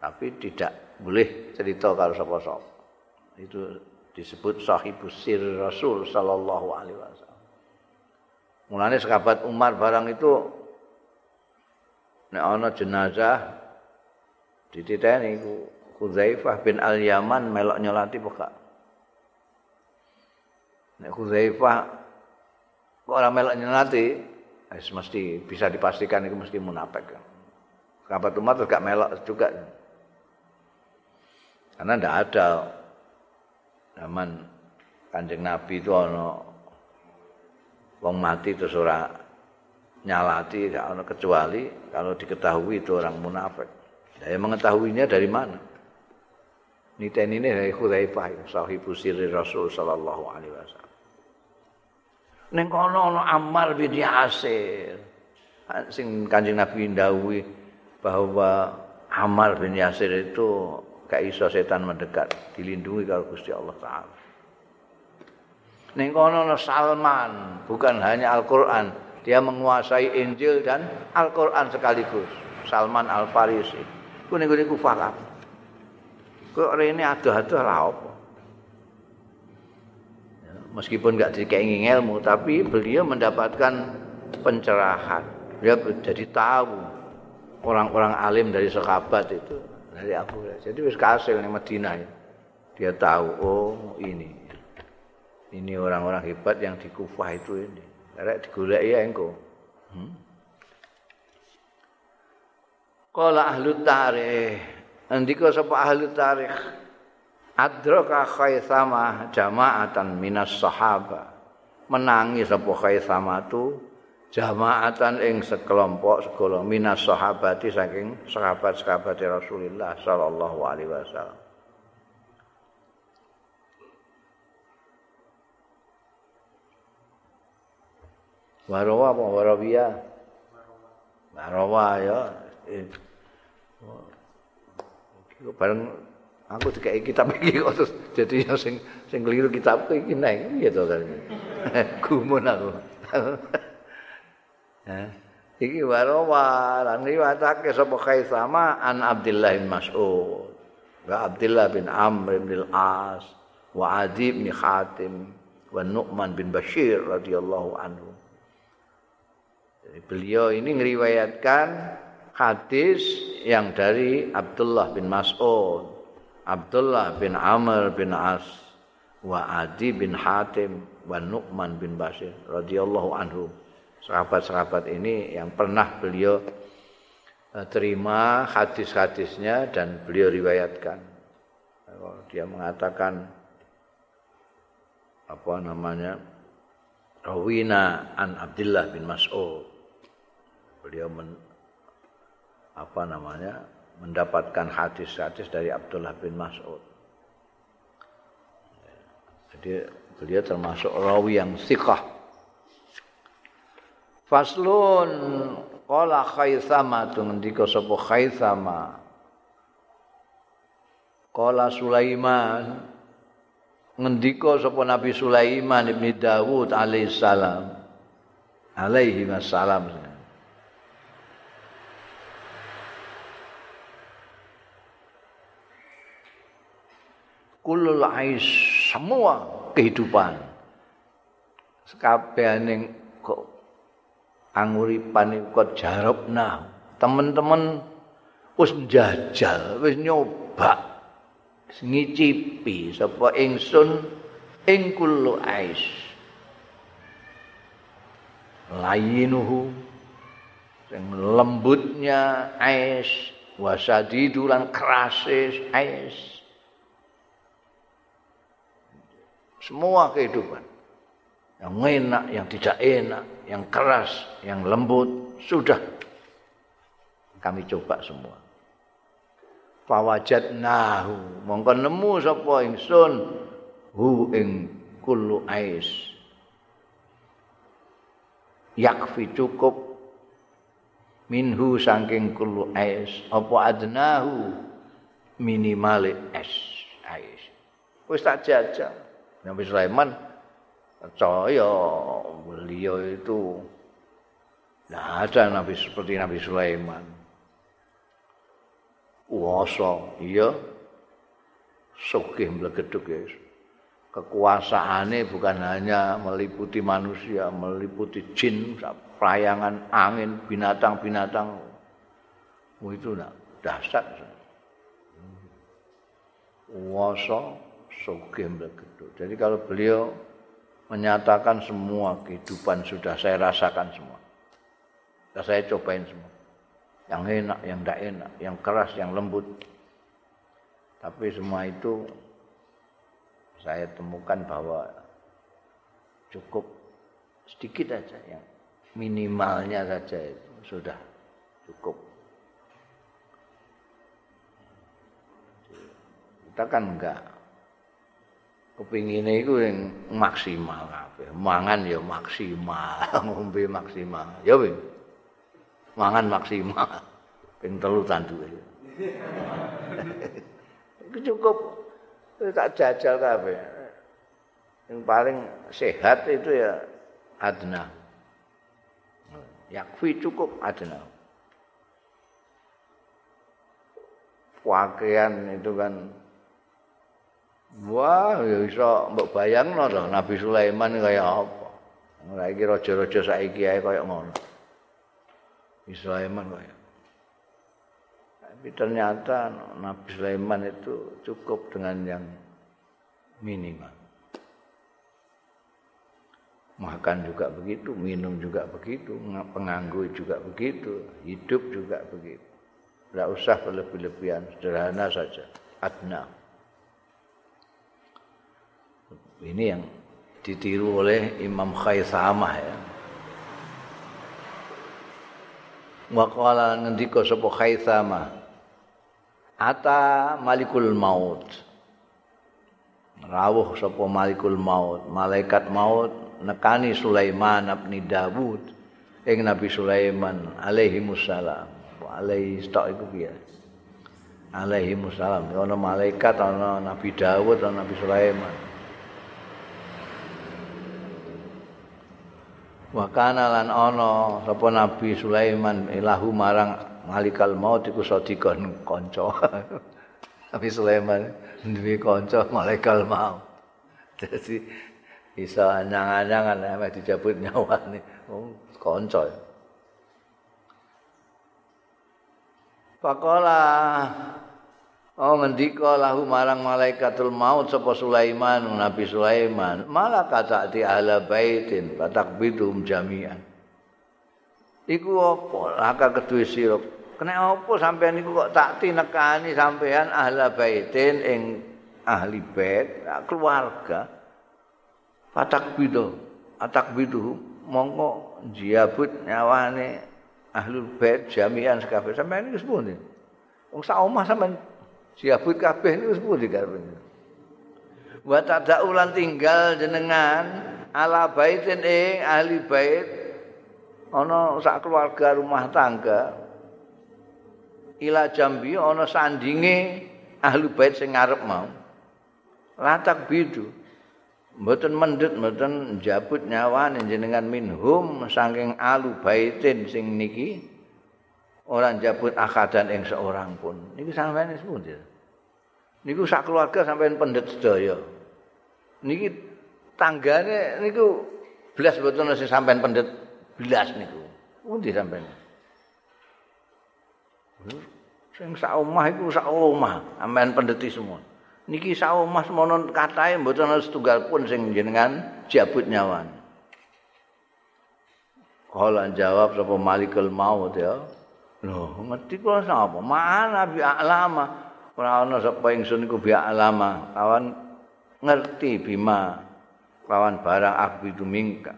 A: Tapi tidak boleh cerita kalau sapa-sapa. Itu disebut sahibus sir Rasul sallallahu alaihi wasallam. Mulane sahabat Umar barang itu nek ana jenazah dititeni ku Khuzaifah bin Al-Yaman melok nyolati peka. Nek Khuzaifah kok ora melok nyolati, wis mesti bisa dipastikan itu mesti munafik. Sahabat Umar juga melok juga. Karena tidak ada zaman kanjeng Nabi itu ono wong mati terus ora nyalati tidak kecuali kalau diketahui itu orang munafik. Saya mengetahuinya dari mana? Niten ini dari Khudzaifah, sahibu sirri Rasul sallallahu alaihi wasallam. Ning kono ana Ammar bin Yasir. Sing Kanjeng Nabi ndawuhi bahwa Ammar bin Yasir itu gak iso setan mendekat, dilindungi kalau Gusti Allah taala. Ning kono ana Salman, bukan hanya Al-Qur'an, dia menguasai Injil dan Al-Qur'an sekaligus. Salman Al-Farisi. Ku ning ngene kufah Kok rene adoh-adoh lah apa? Meskipun nggak dikei ilmu tapi beliau mendapatkan pencerahan. Dia jadi tahu orang-orang alim dari sahabat itu dari Abu jadi wis kasil di Madinah ya. dia tahu oh ini. Ini orang-orang hebat yang di Kufah itu ini. Rek digoleki ya engko. Hmm? Qala ahlu tarikh. Andika sapa ahlu tarikh adraka khaisama jama'atan minas sahaba menangi sapa khaisama tu jama'atan ing sekelompok segala minas sahabati saking sahabat-sahabat Rasulullah sallallahu alaihi wasallam Warawa apa warawiyah? Warawa ya. Eh. Bareng aku dikai kitab iki kok terus dadi sing sing keliru kitab iki neng gitu kan gumun aku. [laughs] Iki warawa lan riwayatake sapa sama an Abdullah bin Mas'ud. Wa Abdullah bin Amr bin Al-As wa Adi bin Khatim wa Nu'man bin Bashir radhiyallahu anhu. Jadi beliau ini ngeriwayatkan hadis yang dari Abdullah bin Mas'ud Abdullah bin Amr bin As wa Adi bin Hatim wa Nu'man bin Bashir radhiyallahu anhu. Sahabat-sahabat ini yang pernah beliau eh, terima hadis-hadisnya dan beliau riwayatkan. Dia mengatakan apa namanya? Rawina an Abdullah bin Mas'ud. Beliau men, apa namanya? Mendapatkan hadis-hadis dari Abdullah bin Mas'ud. Jadi beliau termasuk rawi yang siqah. Faslun qala Khaisama tu ngendika sapa Khaisama. Qala Sulaiman ngendika sapa Nabi Sulaiman bin Dawud alaihissalam. Alaihi wassalam. Kulul ais semua kehidupan. Sekabehane kok anguripan iku kok jarabna teman-teman wis njajal wis nyoba ngicipi sapa ingsun ing kullu ais. Layinuhu sing lembutnya ais wasadidu lan kerase ais semua kehidupan. Yang enak, yang tidak enak, yang keras, yang lembut, sudah kami coba semua. Fawajat nahu, mongko nemu sapa ingsun hu ing kullu ais. Yakfi cukup minhu saking kullu ais apa adnahu minimal es ais. Wis tak jajal. Nabi Sulaiman percaya beliau itu tidak ada Nabi seperti Nabi Sulaiman. Kuasa, iya. Sugih mlegeduk ya. Kekuasaannya bukan hanya meliputi manusia, meliputi jin, perayangan angin, binatang-binatang. Oh, itu nah, dahsyat. Kuasa, sugih mlegeduk. Jadi kalau beliau menyatakan semua kehidupan sudah saya rasakan semua. Sudah saya cobain semua. Yang enak, yang tidak enak, yang keras, yang lembut. Tapi semua itu saya temukan bahwa cukup sedikit saja yang minimalnya saja itu sudah cukup. Kita kan enggak kepingine iku sing maksimal kabeh. Mangan ya maksimal, [laughs] ngombe maksimal. Ya wis. Mangan maksimal. Ping telu tanduke. [laughs] Cukup tak jajal kabeh. Yang paling sehat itu ya adna. Yakfi cukup adna. Pakaian itu kan Wah, ya iso mbok bayangno to Nabi Sulaiman kaya apa. Ora iki raja-raja saiki ae kaya ngono. Nabi Sulaiman kaya. Tapi ternyata Nabi Sulaiman itu cukup dengan yang minimal. Makan juga begitu, minum juga begitu, penganggu juga begitu, hidup juga begitu. Tidak usah berlebih-lebihan, sederhana saja. Adna. Ini yang ditiru oleh Imam Khaisamah ya. Wa qala ngendika sapa Khaisamah. Ata Malikul Maut. Rawuh sapa Malikul Maut, malaikat maut nekani Sulaiman bin Dawud ing Nabi Sulaiman alaihi musallam. Alaihi stok iku piye? Alaihi musallam. Ana malaikat ana Nabi Dawud ana Nabi Sulaiman. Wa kana lan ana sapa nabi Sulaiman ilahu marang malikal maut iku sadikon kanca. [laughs] Nabi Sulaiman duwe kanca malaikat maut. Dadi iso anyang-anyangan nek dicabut nyawane oh, kanca. Pakola Oh ngendika lahu marang malaikatul maut sapa Sulaiman Nabi Sulaiman. Malah kata di ahla baitin fatakbidum jami'an. Iku apa? Laka kedue sira kena apa sampean iku kok tak tinekani sampean ahla baitin ing ahli bait? Keluarga. Fatakbidu atakbidu mongko jiabut nyawane ahlul bait jami'an sekabeh. Sampean iki sepundi? Wong sak omah sampean Siabut kabeh niku sepundi karepe. Wa tadaulan tinggal jenengan ala baitin ing ahli bait ana sak keluarga rumah tangga ila jambi ana sandinge ahli bait sing ngarep mau. Latak bidu. Mboten mendhet mboten njabut nyawane jenengan minhum saking alu baitin sing niki orang jabut akadan yang seorang pun. Niku sampeyan sepundi? Niku sak keluarga sampeyan pendet sedaya. Niki tanggane niku belas mboten sing sampeyan pendet belas niku. Pundi sampeyan? Sing sak omah iku sak omah sampeyan pendeti semua. Niki sak omah semono katahe mboten setunggal pun sing jenengan jabut nyawan. Kala jawab sapa Malikul Maut ya. Loh, ngerti kula sapa? Mana bi alama. Ora ana sapa ingsun iku bi alama. Kawan ngerti bima kawan barang akbidu mingka.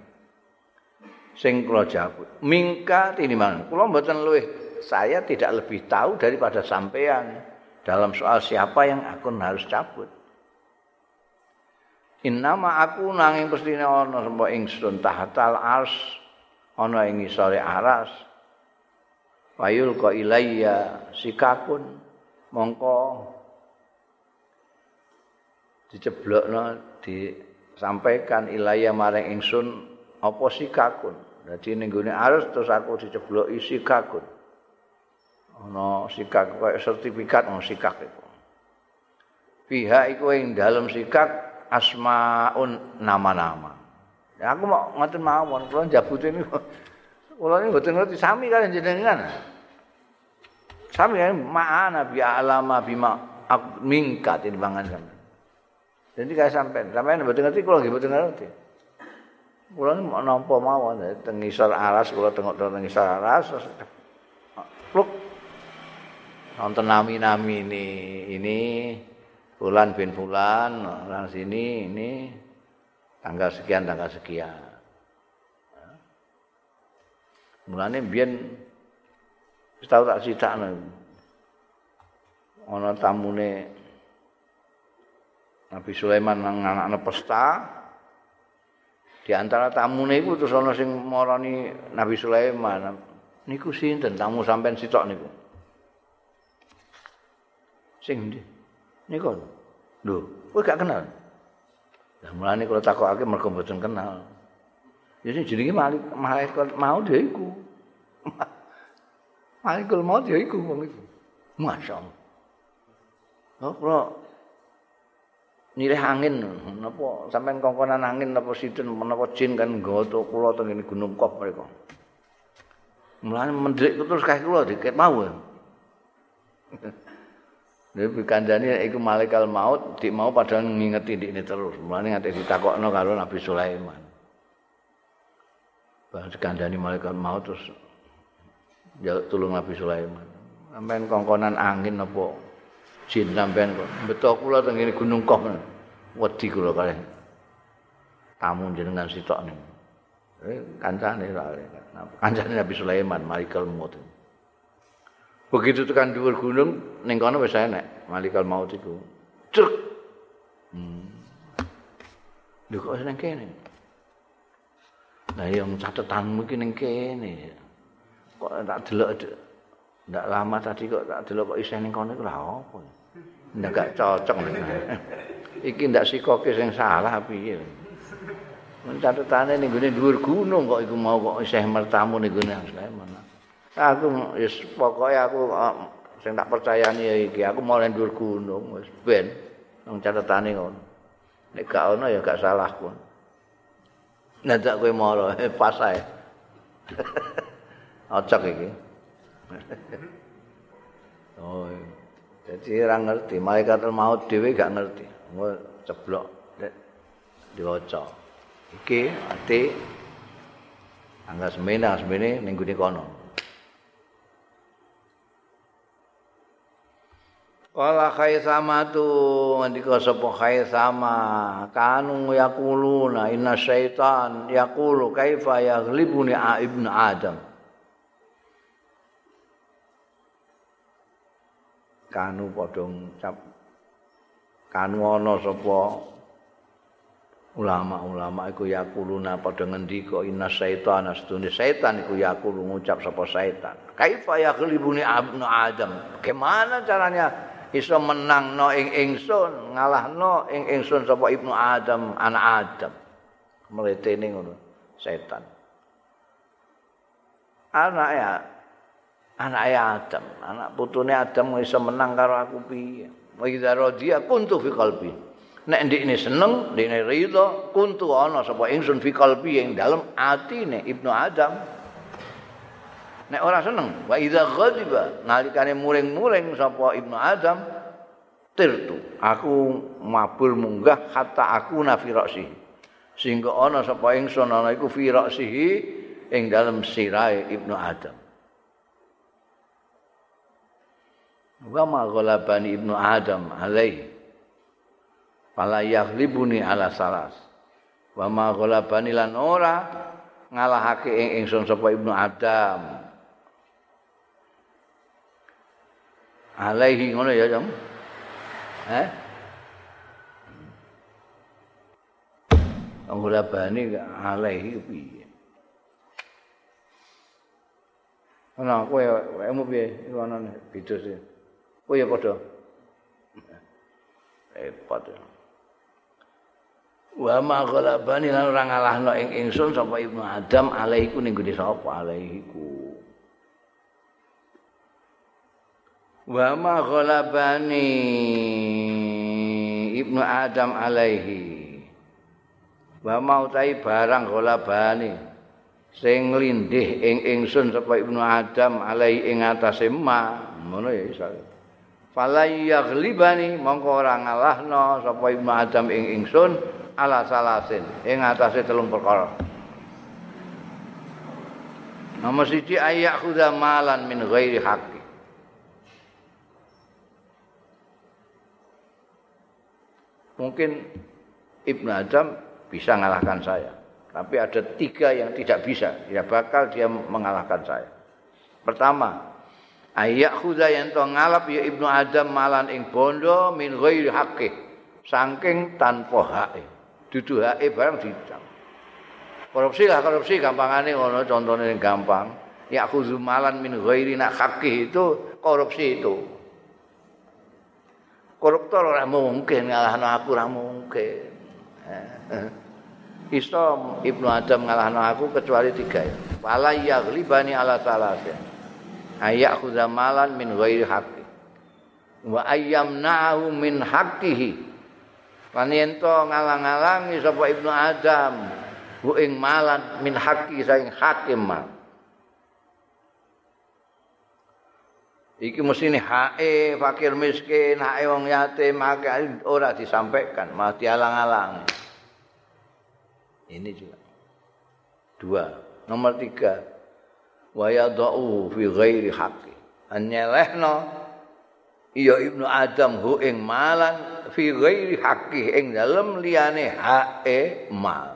A: Sing kula jawab. Mingka tiniman. Kula mboten luwih saya tidak lebih tahu daripada sampean dalam soal siapa yang aku harus cabut. Innama aku nanging pestine ana sapa ingsun tahatal ars ana ing isore aras. Wayul ko ilayya sikakun mongko diceblokno disampaikan ilayya maring ingsun apa sikakun. Dadi ning gone arus terus aku dicebloki sikakun. Ana sikak kaya sertifikat ono sikak iku. Fiha iku ing dalem sikak asmaun nama-nama. Ya aku mau ngoten mawon kula jabutin niku Kula ini mboten ngerti sami kalian jenengan. Sami kan ma'ana bi alama bima mingkat ini bangan sampean. Jadi kayak sampean, sampean mboten ngerti kula nggih mboten ngerti. Kula mau nampa mawon teng ngisor aras kula tengok teng ngisor aras pluk nonton nami-nami ini ini bulan bin bulan orang sini ini tanggal sekian tanggal sekian Mulane biyen tau tak critakno. Ana tamune Nabi Sulaiman nang anak pesta. Di antara tamune iku terus ana sing marani Nabi Sulaiman. Niku sinten tamu sampean sitok niku? Sing ndi? Niku. Lho, kowe gak kenal. Lah mulane kula takokake mergo mboten kenal. Ya sing jenenge malaikat mau dia iku. Malaikat mau dia iku wong iku. Masyaallah. Oh, kula nilih angin napa sampean kongkonan angin napa sinten menapa jin kan nggawa to kula teng gunung kop mereka. Mulane mendrik terus kae kula diket mau. [laughs] Nek kandhane iku malaikat maut, dik mau padahal ngingeti ini terus. Mulane ngate ditakokno karo Nabi Sulaiman. Bang kandhane malaikat maut terus ya tulung Nabi Sulaiman. Sampeyan kongkonan angin apa jin sampeyan kok. Beto kula teng ngene Gunung Koh. Wedi kula kalih. Tamu jenengan sitok niku. Eh kancane kancane Nabi Sulaiman malaikat maut. Begitu tekan dhuwur gunung ning kono wis enek malikal maut iku. Cuk. Hmm. Lho kok ning kene? Lah yang catetanmu iki ning kene. Kok tak delok ndak lama tadi kok tak delok kok isih ning kono iku lha opo? Ndak cocok. [laughs] iki ndak sikoke sing salah piye? Mencatetane ning gone dhuwur gunung kok iku mau kok isih mertamu ning gone Sulaiman. aku wis pokoke aku sing tak percayani ya iki aku mau ndur gunung wis ben nang catetane ngono nek gak ono ya gak salah ku nanti kowe moro pas ae [laughs] ocok iki. Oh jadi orang ngerti malaikat maut dhewe gak ngerti. Mau ceblok diwaca. Iki ati angga semene semene ning kono. Wala khaisama tu ndika sapa khaisama? Kanu yaquluna inna syaitan yaqulu kaifa yaghlibuni ibnu adam kanu padha ngucap kanu ana sapa? Ulama-ulama iku yaquluna padha ngendika inna syaitan astune setan iku yaqulu ngucap sapa setan kaifa yaghlibuni ibnu adam? Gimana caranya iso menangno ing ingsun ngalahno ing ingsun sapa ibnu adam anak adam? Mletene ngono setan anak ya anak adam. Anak putune adam iso menang karo aku piye? Wa radiya kuntu fi qalbi. Nek ndikne seneng ndikne ridho kuntu ana sapa ingsun fi qalbi ing dalem atine ibnu adam. Nek ora seneng wa idza ghadiba nalikane muring-muring sapa ibnu adam tirtu aku mabul munggah hatta aku nafirosi sehingga ana sapa ingsun ana iku firasihi ing dalem sirahe ibnu adam wa ma ghalabani ibnu adam alaihi. Fala yaghlibuni ala salas. Wa ma ghalabani lan ora ngalahake ing ingsun sapa ibnu adam. Alaihi ngono ya jam eh? Ora bani alaihi piye? Ana kowe wekmu piye? Ana beda sih kowe ya padha. Repot wa ma ghalabani lan ora ngalahno ing ingsun sapa ibnu adam alaihi ku ning gede sapa alaihi ku. Wa ma ghalabani ibnu adam alaihi. Wa mau tai barang ghalabani sing lindih ing ingsun sapa ibnu adam alaihi ing atase ma. Ngono ya iso falai yaghlibani mongko ora ngalahno sapa ibnu adam ing ingsun ala salasin ing atase telung perkara Nomor siji ayak khuda malan min ghairi hak mungkin Ibnu Adam bisa mengalahkan saya. Tapi ada tiga yang tidak bisa. Ya bakal dia mengalahkan saya. Pertama, ayak yang to ngalap ya Ibnu Adam malan ing bondo min ghairi haqqi. saking tanpa hak. Dudu hak barang dicang. Korupsi lah korupsi gampangane ngono contohnya yang gampang. Ya khuzumalan min ghairi nak itu korupsi itu. Koruptor ora mungkin ngalahno aku ora mungkin. Iso Ibnu Adam ngalahno aku kecuali tiga ya. Wala yaghlibani ala salasin. Ayak khuzamalan min ghairi haqqi. Wa ayyamna'u min haqqihi. Lan ento ngalang-alangi sapa Ibnu Adam hu ing malan min haqqi saing hakim mal. Iki mesti ini hae fakir miskin, hae wong yatim, hae ora disampaikan, malah dialang-alang. Ini juga. Dua. Nomor tiga. Wa yadau fi ghairi haqqi. Anyelehno iya Ibnu Adam hu ing malan fi ghairi haqqi ing dalem liyane hae mal.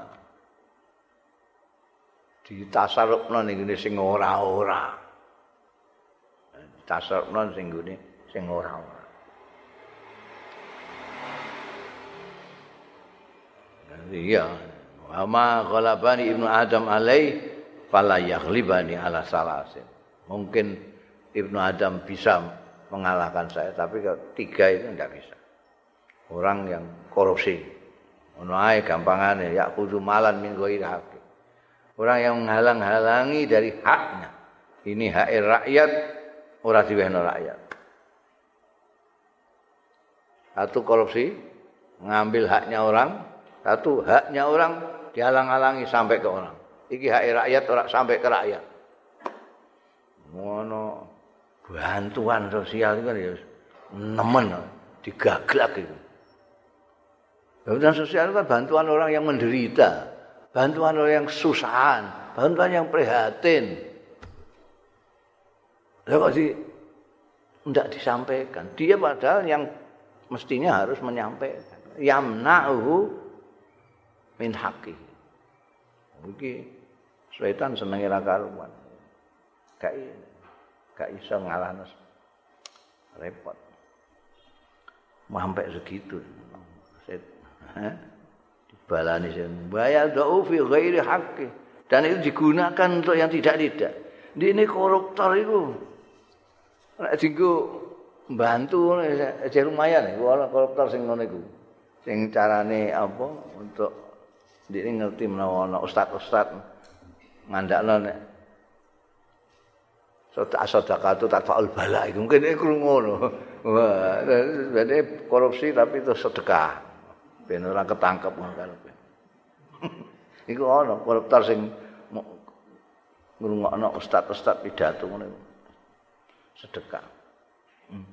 A: ditasarupno ning ngene sing ora-ora. Tasarupno sing ngene sing ora-ora. Iya, ama ghalabani ibnu Adam alai fala yaghlibani ala salasin. Mungkin ibnu Adam bisa mengalahkan saya, tapi kalau tiga itu tidak bisa. Orang yang korupsi, ono ae gampangane ya kudu malan min ghairi orang yang menghalang-halangi dari haknya. Ini hak rakyat, ora diwehno rakyat. Satu korupsi, ngambil haknya orang. Satu haknya orang dihalang-halangi sampai ke orang. Iki hak rakyat ora sampai ke rakyat. Ngono bantuan sosial itu kan ya nemen digaglak itu. Bantuan sosial itu kan bantuan orang yang menderita. bantuan orang yang susahan, bantuan yang prihatin. Lalu kok tidak disampaikan? Dia padahal yang mestinya harus menyampaikan. Yamna'uhu min haqi. Iki setan seneng ira karuan. Gak gak iso ngalahno. Repot. Mau sampai segitu. Set. Hah? balani sing bayar da'u fi ghairi haqqi dan itu digunakan untuk yang tidak-tidak. Ini koruptor itu. Nek dinggo bantu aja lumayan iku ana koruptor sing ngono iku. Sing carane apa untuk ini ngerti menawa ana ustaz-ustaz ngandakno nek sedekah itu tak faul bala itu mungkin iku ngono. Wah, jadi korupsi tapi itu sedekah. ben ora ketangkep ngono [laughs] Iku ana koruptor sing ngrungokno ustaz-ustaz pidato ngono. Sedekah. Hmm.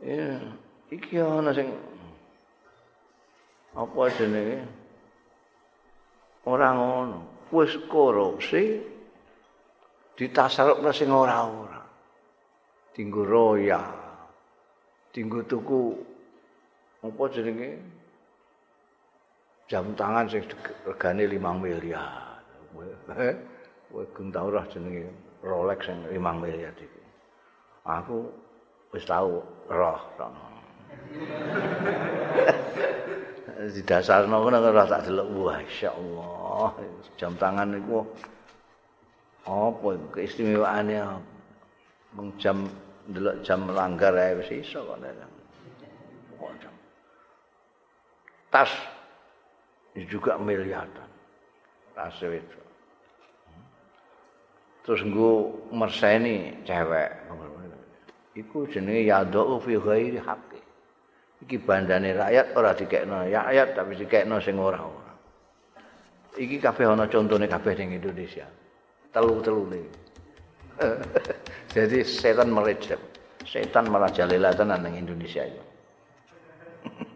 A: Ya, iki ana sing apa jenenge? Ora ngono. Wis korupsi ditasarupna sing ora-ora. Dinggo roya. Dinggo tuku apa jenenge jam tangan sing regane 5 miliar. Kowe gun tau roh jenenge Rolex sing 5 miliar iki. Aku wis tau roh Di dasar nopo nang ora tak delok. Wah insyaallah. Jam tangan niku apa keistimewaannya mung jam delok jam langgar ae wis iso kok tas ini juga miliaran tas itu terus gue merseni cewek. Iku jenenge yadau fi ghairi haqqi iki bandane rakyat ora dikekno. Rakyat tapi dikekno sing ora ora. Iki kabeh ana contone kabeh ning Indonesia. Telu-telune. [laughs] Jadi setan merecep setan malah jalilatan nang Indonesia itu [laughs]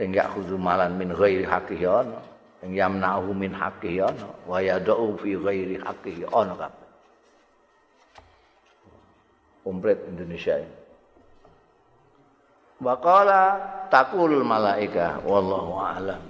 A: sing ya khuzu malan min ghairi haqqihi ana. Sing yamna'u min haqqihi ana. Wa yad'u fi ghairi haqqihi ana kabeh komplit Indonesia ini. Waqala takul malaika wallahu a'lam